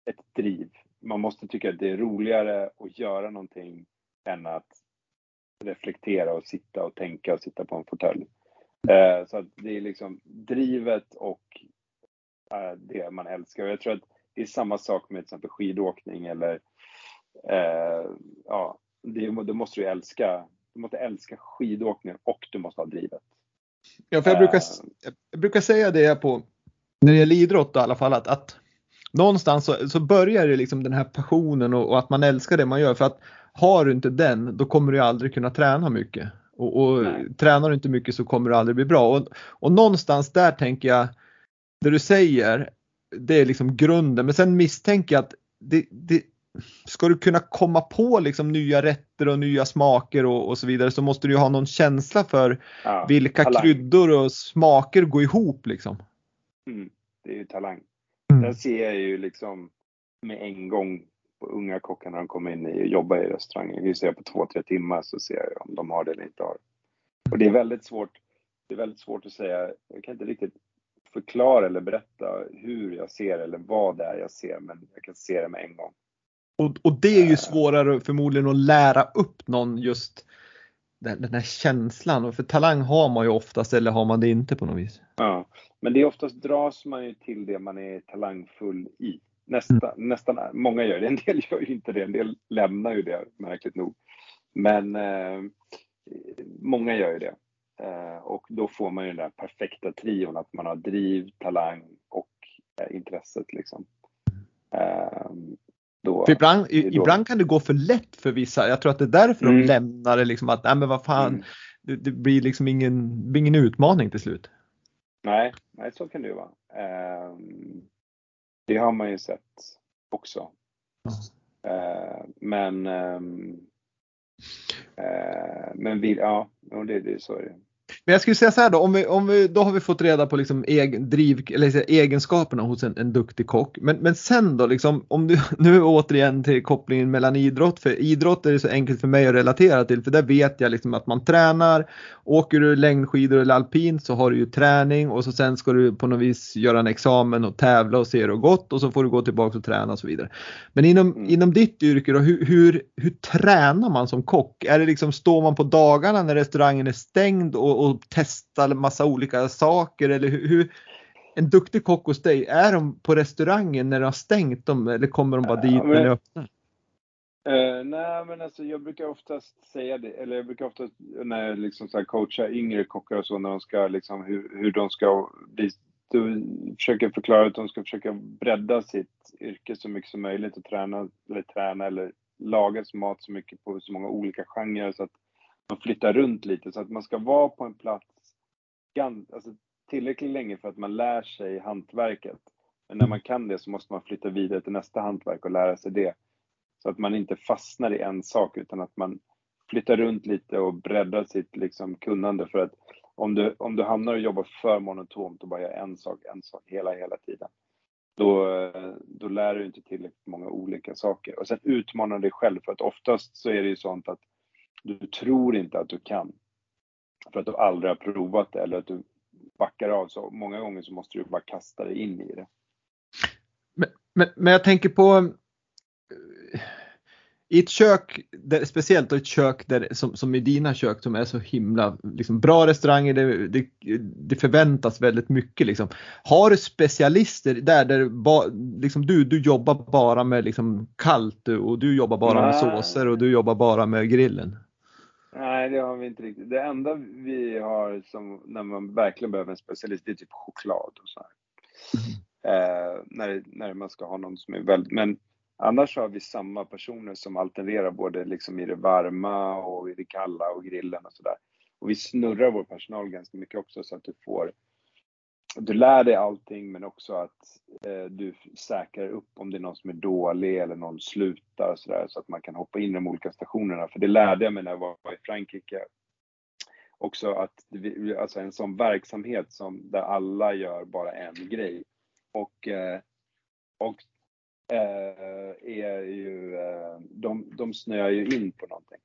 ett driv. Man måste tycka att det är roligare att göra någonting än att reflektera och sitta och tänka och sitta på en fåtölj. Eh, så att det är liksom drivet och eh, det man älskar. Och jag tror att det är samma sak med till exempel skidåkning eller eh, ja, det, det måste du älska. Du måste älska skidåkning och du måste ha drivet. Ja, för jag brukar, jag brukar säga det på, när det gäller idrott i alla fall, att, att någonstans så, så börjar det liksom den här passionen och, och, att man älskar det man gör. För att har du inte den, då kommer du aldrig kunna träna mycket. Och, och tränar du inte mycket så kommer du aldrig bli bra. Och, och någonstans där tänker jag, det du säger, det är liksom grunden. Men sen misstänker jag att det, det, ska du kunna komma på liksom nya rätter och nya smaker och, och så vidare så måste du ha någon känsla för ja, vilka talang. kryddor och smaker går ihop liksom. Mm, det är ju talang. Mm. Där ser jag ju liksom med en gång på unga kockar när de kommer in och jobbar i restaurangen. Vi ser på två, tre timmar så ser jag om de har det eller inte har. Och det är väldigt svårt. Det är väldigt svårt att säga. Jag kan inte riktigt förklara eller berätta hur jag ser eller vad det är jag ser, men jag kan se det med en gång. Och, och det är ju eh. svårare förmodligen att lära upp någon just den, den här känslan. För talang har man ju oftast eller har man det inte på något vis. Ja, men det är oftast dras man ju till det man är talangfull i. Nästa, mm. Nästan, många gör det, en del <laughs> gör ju inte det, en del lämnar ju det märkligt nog. Men eh, många gör ju det. Eh, och då får man ju den där perfekta trion, att man har driv, talang och eh, intresset liksom. Eh, då, ibland, ibland kan det gå för lätt för vissa. Jag tror att det är därför mm. de lämnar det liksom att, nej men vad fan, mm. det, det, blir liksom ingen, ingen utmaning till slut. Nej, nej så kan det ju vara. Um, det har man ju sett också. Mm. men eh, men vi, ja, det, det, så är det. Men jag skulle säga så här då, om vi, om vi, då har vi fått reda på liksom egen, driv, eller egenskaperna hos en, en duktig kock. Men, men sen då, liksom, om du, <laughs> nu återigen till kopplingen mellan idrott, för idrott är det så enkelt för mig att relatera till, för där vet jag liksom att man tränar, åker du längdskidor eller alpint så har du ju träning och så sen ska du på något vis göra en examen och tävla och se det gott och så får du gå tillbaka och träna och så vidare. Men inom, mm. inom ditt yrke då, hur, hur, hur tränar man som kock? Är det liksom, står man på dagarna när restaurangen är stängd och, och testar massa olika saker eller hur, hur en duktig kock hos dig, är de på restaurangen när de har stängt dem eller kommer de bara dit ja, men, när ni öppnar? Uh, nej, men alltså jag brukar oftast säga det, eller jag brukar oftast när jag liksom så coachar yngre kockar och så, när de ska liksom hur, hur de ska bli, du försöker förklara att de ska försöka bredda sitt yrke så mycket som möjligt och träna, eller träna eller laga mat så mycket på så många olika genrer så att man flyttar runt lite så att man ska vara på en plats alltså, tillräckligt länge för att man lär sig hantverket. Men när man kan det så måste man flytta vidare till nästa hantverk och lära sig det. Så att man inte fastnar i en sak utan att man flyttar runt lite och breddar sitt liksom, kunnande. För att om du, om du hamnar och jobbar för monotont och bara gör en sak, en sak hela, hela tiden. Då, då lär du inte tillräckligt många olika saker. Och sen utmanar dig själv för att oftast så är det ju sånt att du tror inte att du kan. För att du aldrig har provat det eller att du backar av. Så många gånger så måste du bara kasta dig in i det. Men, men, men jag tänker på i ett kök, där, speciellt ett kök där, som, som i dina kök som är så himla liksom, bra restauranger, det, det, det, förväntas väldigt mycket. Liksom. Har du specialister där, där ba, liksom, du, du jobbar bara med liksom, kallt och du jobbar bara Nej. med såser och du jobbar bara med grillen? Nej, det har vi inte riktigt. Det enda vi har som när man verkligen behöver en specialist, det är typ choklad och så här. Mm. Eh, när, när man ska ha någon som är väldigt, men Annars har vi samma personer som alternerar både liksom i det varma och i det kalla och grillen och sådär. Och vi snurrar vår personal ganska mycket också så att du får du lär dig allting men också att eh, du säkrar upp om det är någon som är dålig eller någon slutar och sådär så att man kan hoppa in i de olika stationerna. För det lärde jag mig när jag var i Frankrike. Också att alltså en sån verksamhet som där alla gör bara en grej. Och, eh, och Eh, är ju, eh, de, de snöar ju in på någonting.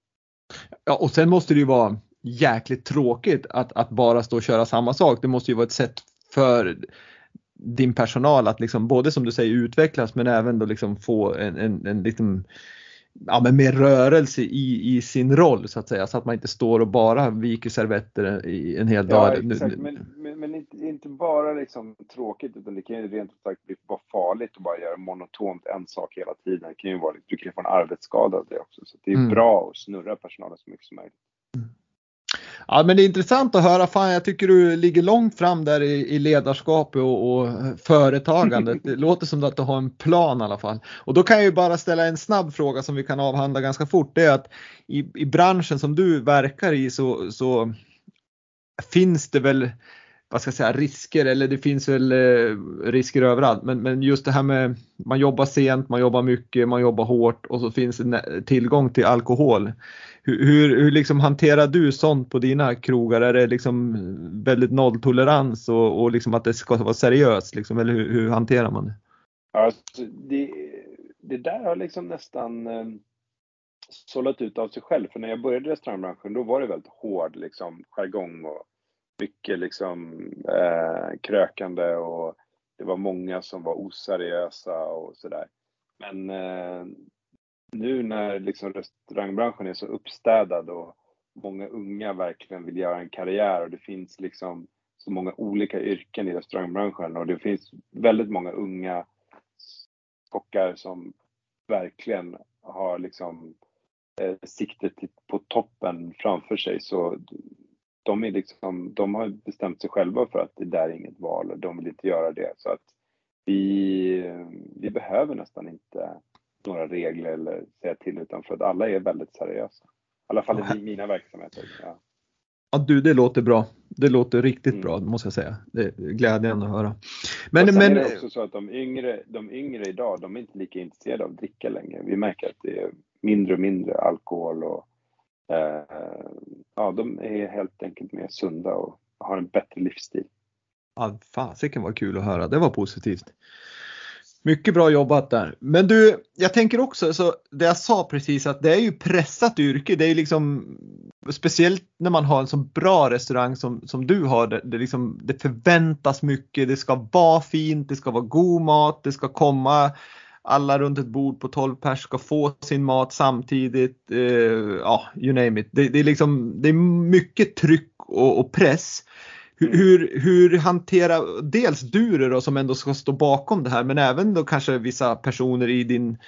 Ja, och sen måste det ju vara jäkligt tråkigt att, att bara stå och köra samma sak. Det måste ju vara ett sätt för din personal att liksom både som du säger utvecklas men även då liksom få en, en, en liksom ja, men mer rörelse i, i sin roll så att säga så att man inte står och bara viker servetter i en hel dag. Ja, exakt. Men, men, men, inte, inte bara liksom tråkigt utan det kan ju rent ut sagt bli bara farligt att bara göra monotont en sak hela tiden. Det kan ju vara, du kan ju få en arbetsskada av det också så det är mm. bra att snurra personalen så mycket som möjligt. Ja men det är intressant att höra. Fan, jag tycker du ligger långt fram där i, i ledarskap och, och företagandet. <laughs> Det låter som att du har en plan i alla fall. Och då kan jag ju bara ställa en snabb fråga som vi kan avhandla ganska fort. Det är att i, i branschen som du verkar i så, så finns det väl vad ska jag säga, risker eller det finns väl eh, risker överallt. Men, men just det här med man jobbar sent, man jobbar mycket, man jobbar hårt och så finns det tillgång till alkohol. Hur, hur, hur liksom hanterar du sånt på dina krogar? Är det liksom väldigt nolltolerans och, och liksom att det ska vara seriöst? Liksom, eller hur, hur hanterar man det? Alltså, det, det där har liksom nästan ehm, sållat ut av sig själv. För när jag började i restaurangbranschen då var det väldigt hård liksom, jargong och mycket liksom eh, krökande och det var många som var oseriösa och sådär. Men eh, nu när liksom restaurangbranschen är så uppstädad och många unga verkligen vill göra en karriär och det finns liksom så många olika yrken i restaurangbranschen och det finns väldigt många unga kockar som verkligen har liksom eh, siktet på toppen framför sig så de, är liksom, de har bestämt sig själva för att det där är inget val och de vill inte göra det. Så att vi, vi behöver nästan inte några regler eller säga till utan för att alla är väldigt seriösa. I alla fall i mina verksamheter. Ja. Ja du, det låter bra. Det låter riktigt mm. bra måste jag säga. Det är glädjande att höra. Men, men är det också så att de yngre, de yngre idag, de är inte lika intresserade av att dricka längre. Vi märker att det är mindre och mindre alkohol och Eh, ja, de är helt enkelt mer sunda och har en bättre livsstil. Ja, fasiken var kul att höra, det var positivt. Mycket bra jobbat där. Men du, jag tänker också, så det jag sa precis att det är ju pressat yrke. Det är liksom speciellt när man har en så bra restaurang som, som du har. Det, det, liksom, det förväntas mycket. Det ska vara fint, det ska vara god mat, det ska komma alla runt ett bord på 12 pers ska få sin mat samtidigt. Eh, ja, you name it. Det, det, är liksom, det är mycket tryck och, och press. Hur, mm. hur, hur hanterar dels du då som ändå ska stå bakom det här men även då kanske vissa personer i din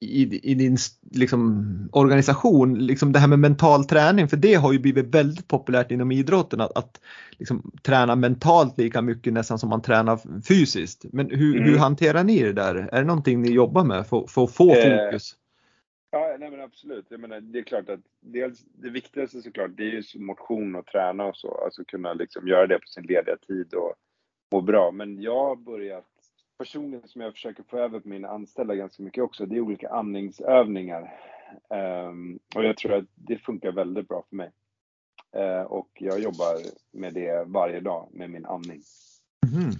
i, i din liksom, organisation, liksom det här med mental träning, för det har ju blivit väldigt populärt inom idrotten att, att liksom, träna mentalt lika mycket nästan som man tränar fysiskt. Men hur, mm. hur hanterar ni det där? Är det någonting ni jobbar med för, för att få eh, fokus? Ja, nej men absolut. Jag menar, det är klart att dels, det viktigaste såklart, det är ju motion och träna och så. Alltså kunna liksom göra det på sin lediga tid och må bra. Men jag har börjat, personligen som jag försöker få över på mina anställda ganska mycket också, det är olika andningsövningar. Um, och jag tror att det funkar väldigt bra för mig. Uh, och jag jobbar med det varje dag, med min andning. Mm.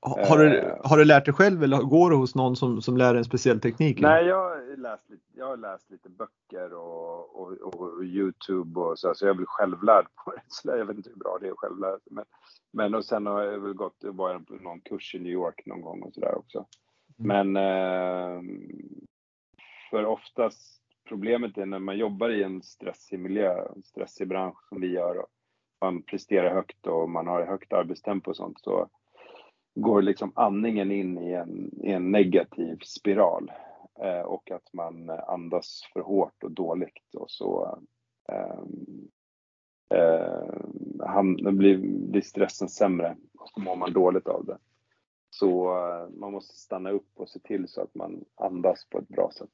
Har du, eh. har du lärt dig själv eller går du hos någon som, som lär dig en speciell teknik? Nej, jag har läst lite, jag har läst lite böcker och, och, och Youtube och så, så jag blir självlärd på det. <laughs> Så jag vet inte hur bra det är att självlära sig. Men, men och sen har jag väl gått, var på någon kurs i New York någon gång och sådär också. Mm. Men eh, för oftast, problemet är när man jobbar i en stressig miljö, en stressig bransch som vi gör och man presterar högt och man har högt arbetstempo och sånt så går liksom andningen in i en, i en negativ spiral eh, och att man andas för hårt och dåligt och så eh, eh, han, blir, blir stressen sämre och så mår man dåligt av det. Så eh, man måste stanna upp och se till så att man andas på ett bra sätt.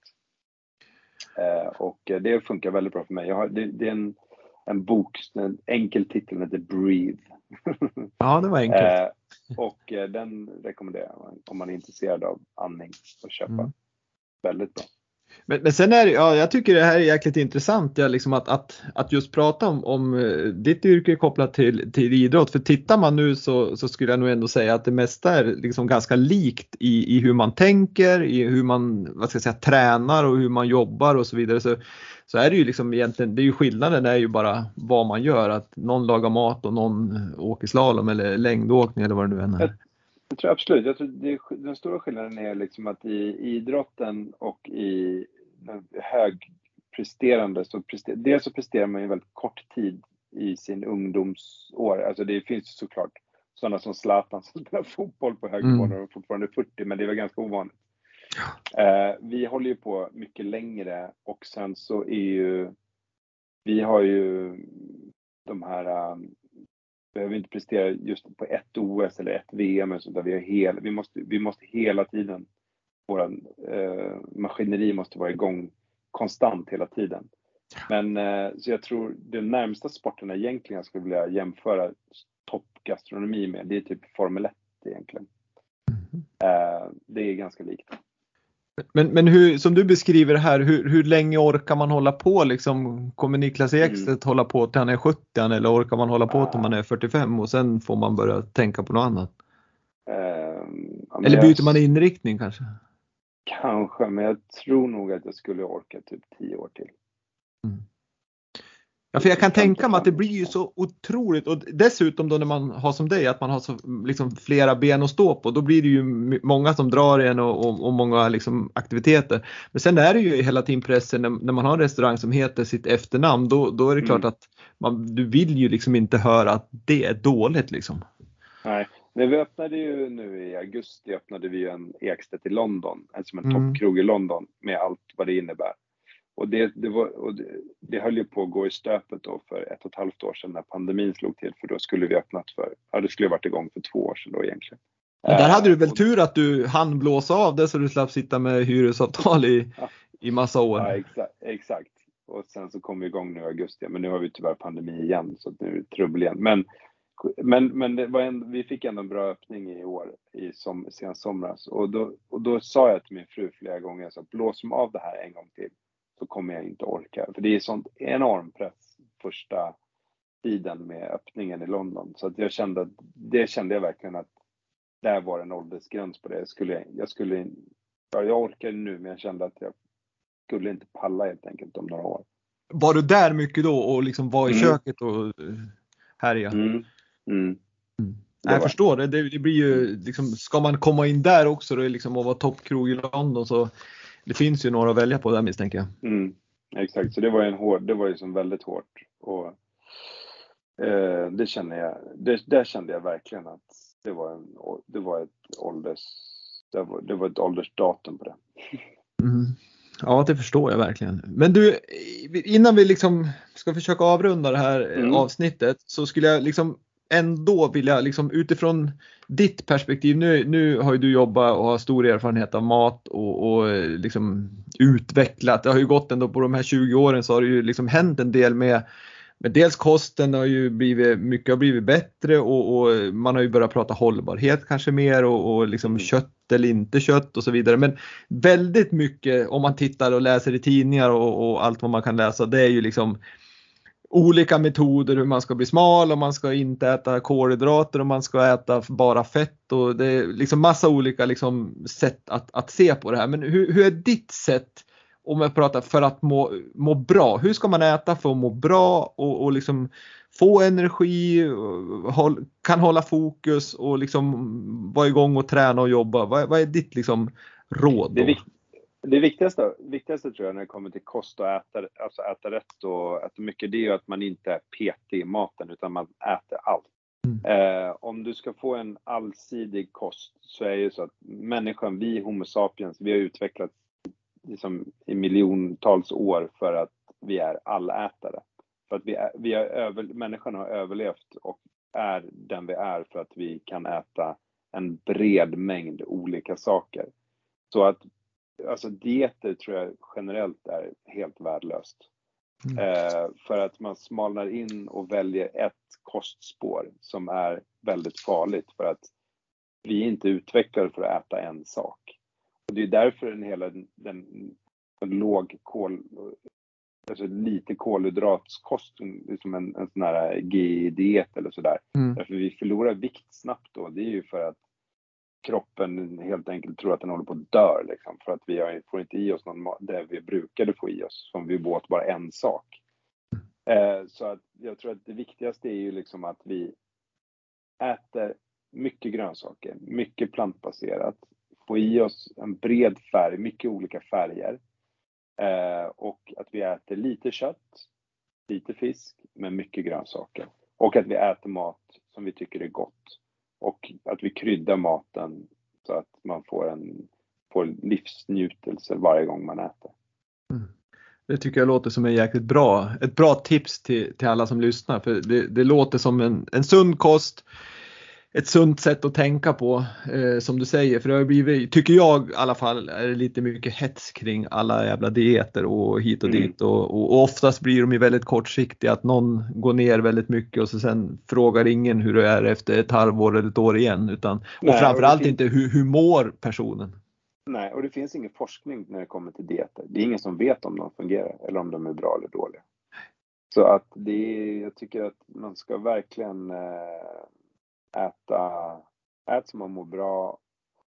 Eh, och det funkar väldigt bra för mig. Har, det, det, är en, en bok, en enkel titel, heter Breathe. Ja, det var enkelt. <laughs> Och eh, den rekommenderar jag om man är intresserad av andning och köpa. Mm. Väldigt bra. Men, men sen är det, ja, jag tycker det här är jäkligt intressant, ja, liksom att, att, att just prata om, om eh, ditt yrke kopplat till, till idrott. För tittar man nu så, så skulle jag nog ändå säga att det mesta är liksom ganska likt i, i hur man tänker, i hur man vad ska jag säga, tränar och hur man jobbar och så vidare. Så, så är det ju liksom egentligen, det är ju skillnaden är ju bara vad man gör, att någon lagar mat och någon åker slalom eller längdåkning eller vad det nu än är. Jag tror absolut, jag tror det, den stora skillnaden är liksom att i idrotten och i högpresterande så prester, dels så presterar man ju väldigt kort tid i sin ungdomsår. Alltså det finns såklart sådana som Zlatan som <laughs> spelar fotboll på hög nivå mm. när de fortfarande är 40, men det väl ganska ovanligt. Ja. Eh, vi håller ju på mycket längre och sen så är ju, vi har ju de här um, behöver inte prestera just på ett OS eller ett VM, utan vi, har hel, vi, måste, vi måste hela tiden, vår eh, maskineri måste vara igång konstant hela tiden. Men eh, så jag tror den närmsta sporten egentligen jag skulle vilja jämföra toppgastronomi med, det är typ Formel 1 egentligen. Mm. Eh, det är ganska likt. Men, men hur, som du beskriver här, hur, hur länge orkar man hålla på liksom? Kommer Niklas mm. Ekstedt mm. hålla på till han är 70 eller orkar man hålla på till man är 45 och sen får man börja tänka på något annat? Um, eller byter jag, man inriktning kanske? Kanske, men jag tror nog att jag skulle orka typ 10 år till. Mm. Ja, för jag kan tänka mig att det blir ju så otroligt och dessutom då när man har som dig att man har så liksom flera ben att stå på, då blir det ju många som drar en och, och, och många liksom aktiviteter. Men sen är det ju hela tiden pressen när, när, man har en restaurang som heter sitt efternamn, då, då är det klart mm. att man, du vill ju liksom inte höra att det är dåligt liksom. Nej, men vi öppnade ju nu i augusti öppnade vi en Ekstedt i London, som en mm. toppkrog i London med allt vad det innebär. Och det, det, var, och det, det höll ju på att gå i stöpet då för ett och ett halvt år sedan när pandemin slog till för då skulle vi öppnat för, ja det skulle varit igång för två år sedan då egentligen. Men där hade du väl tur att du hann blåsa av det så du slapp sitta med hyresavtal i, ja. i massa år? Ja exakt, exakt. Och sen så kom vi igång nu i augusti, men nu har vi tyvärr pandemi igen så nu är det trubbel igen. Men, men, men det var en, vi fick ändå en bra öppning i år, i som, sen somras. Och då, och då sa jag till min fru flera gånger, så blås av det här en gång till så kommer jag inte orka. För det är sånt enorm press första tiden med öppningen i London. Så att jag kände att, det kände jag verkligen att där var en åldersgräns på det. Jag skulle, jag skulle, ja, jag orkar nu men jag kände att jag skulle inte palla helt enkelt om några år. Var du där mycket då och liksom var i mm. köket och härja? Mm. Mm. mm. Jag förstår det. det. blir ju liksom, ska man komma in där också då, liksom, och vara toppkrog i London så det finns ju några att välja på där misstänker jag. Mm. Exakt, så det var ju en hård, det var ju som väldigt hårt. Och, eh, det kände jag, det, där kände jag verkligen att det var, en, det var ett ålders, det var, det var ett åldersdatum på det. Mm. Ja, det förstår jag verkligen. Men du, innan vi liksom ska försöka avrunda det här mm. avsnittet så skulle jag liksom ändå vilja liksom utifrån ditt perspektiv, nu, nu har ju du jobbat och har stor erfarenhet av mat och, och liksom utvecklat, det har ju gått ändå på de här 20 åren så har det ju liksom hänt en del med men dels kosten har ju blivit, mycket har blivit bättre och, och man har ju börjat prata hållbarhet kanske mer och, och liksom mm. kött eller inte kött och så vidare. Men väldigt mycket om man tittar och läser i tidningar och, och allt vad man kan läsa det är ju liksom olika metoder hur man ska bli smal och man ska inte äta kolhydrater och man ska äta bara fett och det är liksom massa olika liksom sätt att, att se på det här. Men hur, hur är ditt sätt om jag pratar för att må, må bra. Hur ska man äta för att må bra och, och liksom få energi, håll, kan hålla fokus och liksom vara igång och träna och jobba? Vad, vad är ditt liksom råd? Då? Det, det viktigaste, viktigaste tror jag när det kommer till kost och äta, alltså äta rätt och äta mycket, det är ju att man inte är petig i maten utan man äter allt. Mm. Eh, om du ska få en allsidig kost så är det ju så att människan, vi Homo sapiens, vi har utvecklats liksom, i miljontals år för att vi är allätare. För att vi, är, vi har över, människan har överlevt och är den vi är för att vi kan äta en bred mängd olika saker. Så att alltså dieter tror jag generellt är helt värdelöst. Mm. Eh, för att man smalnar in och väljer ett kostspår som är väldigt farligt för att vi är inte utvecklade för att äta en sak. Och det är därför den hela den, den, den låg kol, alltså lite kolhydratskost, liksom en, en sån här GI-diet eller sådär. Mm. Därför vi förlorar vikt snabbt då. Det är ju för att kroppen helt enkelt tror att den håller på att dö liksom, för att vi har, får inte i oss någon, det vi brukade få i oss, som vi åt bara en sak. Eh, så att jag tror att det viktigaste är ju liksom att vi äter mycket grönsaker, mycket plantbaserat, få i oss en bred färg, mycket olika färger. Eh, och att vi äter lite kött, lite fisk, men mycket grönsaker. Och att vi äter mat som vi tycker är gott. Och att vi kryddar maten så att man får en får livsnjutelse varje gång man äter. Mm. Det tycker jag låter som en jäkligt bra, ett bra tips till, till alla som lyssnar. För det, det låter som en, en sund kost ett sunt sätt att tänka på eh, som du säger. För det har blivit, tycker jag i alla fall, är lite mycket hets kring alla jävla dieter och hit och mm. dit. Och, och, och, oftast blir de ju väldigt kortsiktiga att någon går ner väldigt mycket och så sen frågar ingen hur det är efter ett halvår eller ett år igen. Utan, Nej, och framförallt och inte hur, hur mår personen. Nej, och det finns ingen forskning när det kommer till dieter. Det är ingen som vet om de fungerar eller om de är bra eller dåliga. Så att det är, jag tycker att man ska verkligen eh, äta, ät som man mår bra.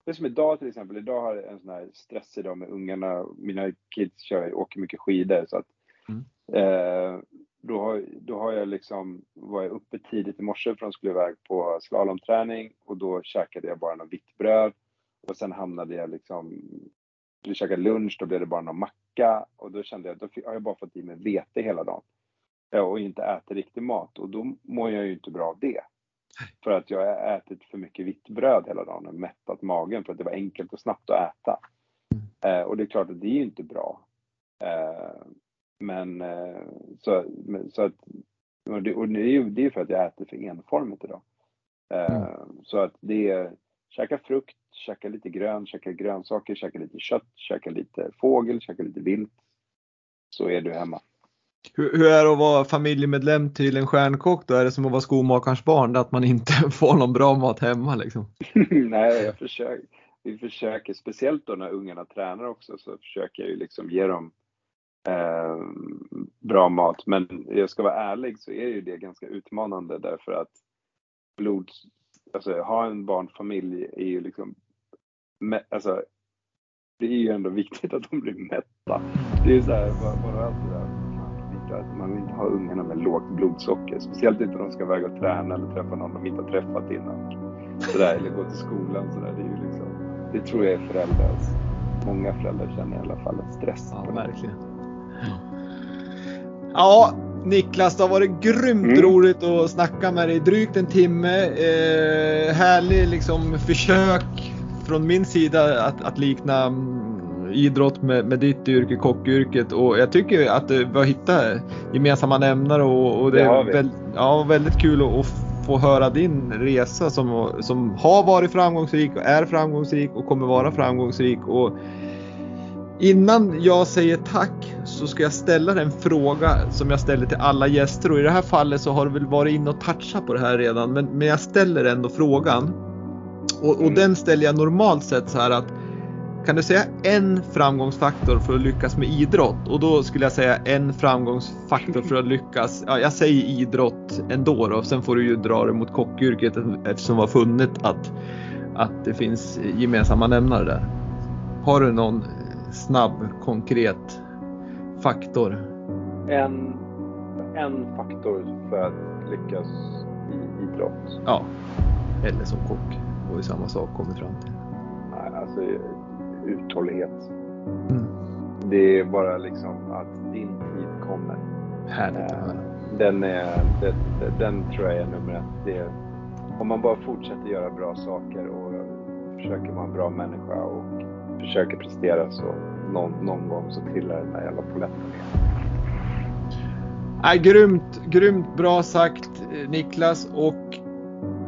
Det är som idag till exempel, idag har jag en sån här stressig dag med ungarna. Mina kids kör, åker mycket skidor så att mm. eh, då, har, då har jag liksom, var jag uppe tidigt i morse för de skulle iväg på slalomträning och då käkade jag bara något vitt bröd och sen hamnade jag liksom, skulle käka lunch, då blev det bara någon macka och då kände jag, då har jag bara fått i mig vete hela dagen och inte äter riktig mat och då mår jag ju inte bra av det. För att jag har ätit för mycket vitt bröd hela dagen och mättat magen för att det var enkelt och snabbt att äta. Mm. Eh, och det är klart att det är ju inte bra. Eh, men eh, så, så att, och det, och det är ju det är för att jag äter för enformigt idag. Eh, mm. Så att det är, käka frukt, käka lite grön, käka grönsaker, käka lite kött, käka lite fågel, käka lite vilt. Så är du hemma. Hur, hur, är det att vara familjemedlem till en stjärnkock då? Är det som att vara skomakarens barn, att man inte <laughs> får någon bra mat hemma liksom? <laughs> Nej, jag försöker. Vi försöker, speciellt då när ungarna tränar också, så försöker jag ju liksom ge dem eh, bra mat. Men jag ska vara ärlig så är ju det ganska utmanande därför att blod, alltså ha en barnfamilj är ju liksom, alltså det är ju ändå viktigt att de blir mätta. Det är ju såhär, bara, bara allt det där. Man vill inte ha ungarna med lågt blodsocker. Speciellt inte när de ska väga och träna eller träffa någon de inte har träffat innan. Sådär, eller gå till skolan. Sådär. Det, är ju liksom, det tror jag är föräldrars, många föräldrar känner i alla fall en stress. Ja, verkligen. Ja, Niklas, det har varit grymt mm. roligt att snacka med dig drygt en timme. Eh, härlig liksom försök från min sida att, att likna mm, idrott med, med ditt yrke, kockyrket och jag tycker att vi har hittat gemensamma nämnare och, och det, det är väldigt, ja, väldigt kul att, att få höra din resa som, som har varit framgångsrik och är framgångsrik och kommer vara framgångsrik. Och innan jag säger tack så ska jag ställa en fråga som jag ställer till alla gäster och i det här fallet så har du väl varit inne och touchat på det här redan men, men jag ställer ändå frågan. Och, och mm. den ställer jag normalt sett så här att kan du säga en framgångsfaktor för att lyckas med idrott? Och då skulle jag säga en framgångsfaktor för att lyckas, ja, jag säger idrott ändå då, sen får du ju dra det mot kockyrket eftersom vi har funnit att, att det finns gemensamma nämnare där. Har du någon snabb, konkret faktor? En, en faktor för att lyckas i idrott? Ja, eller som kock. Och i samma sak kommer fram till. Alltså, uthållighet. Mm. Det är bara liksom att din tid kommer. Härligt att höra. Den, är, den, den tror jag är nummer ett. Det, om man bara fortsätter göra bra saker och försöker vara en bra människa och försöker prestera så någon, någon gång så trillar den där jävla polletten ner. Äh, grymt, grymt bra sagt Niklas och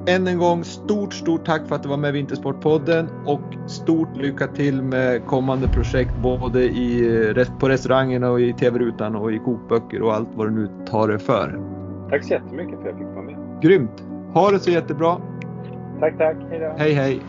än en gång stort, stort tack för att du var med i Vintersportpodden och stort lycka till med kommande projekt både i, på restaurangerna och i TV-rutan och i kokböcker och allt vad du nu tar det för. Tack så jättemycket för att jag fick vara med. Grymt! Ha det så jättebra! Tack, tack. Hej då! Hej, hej!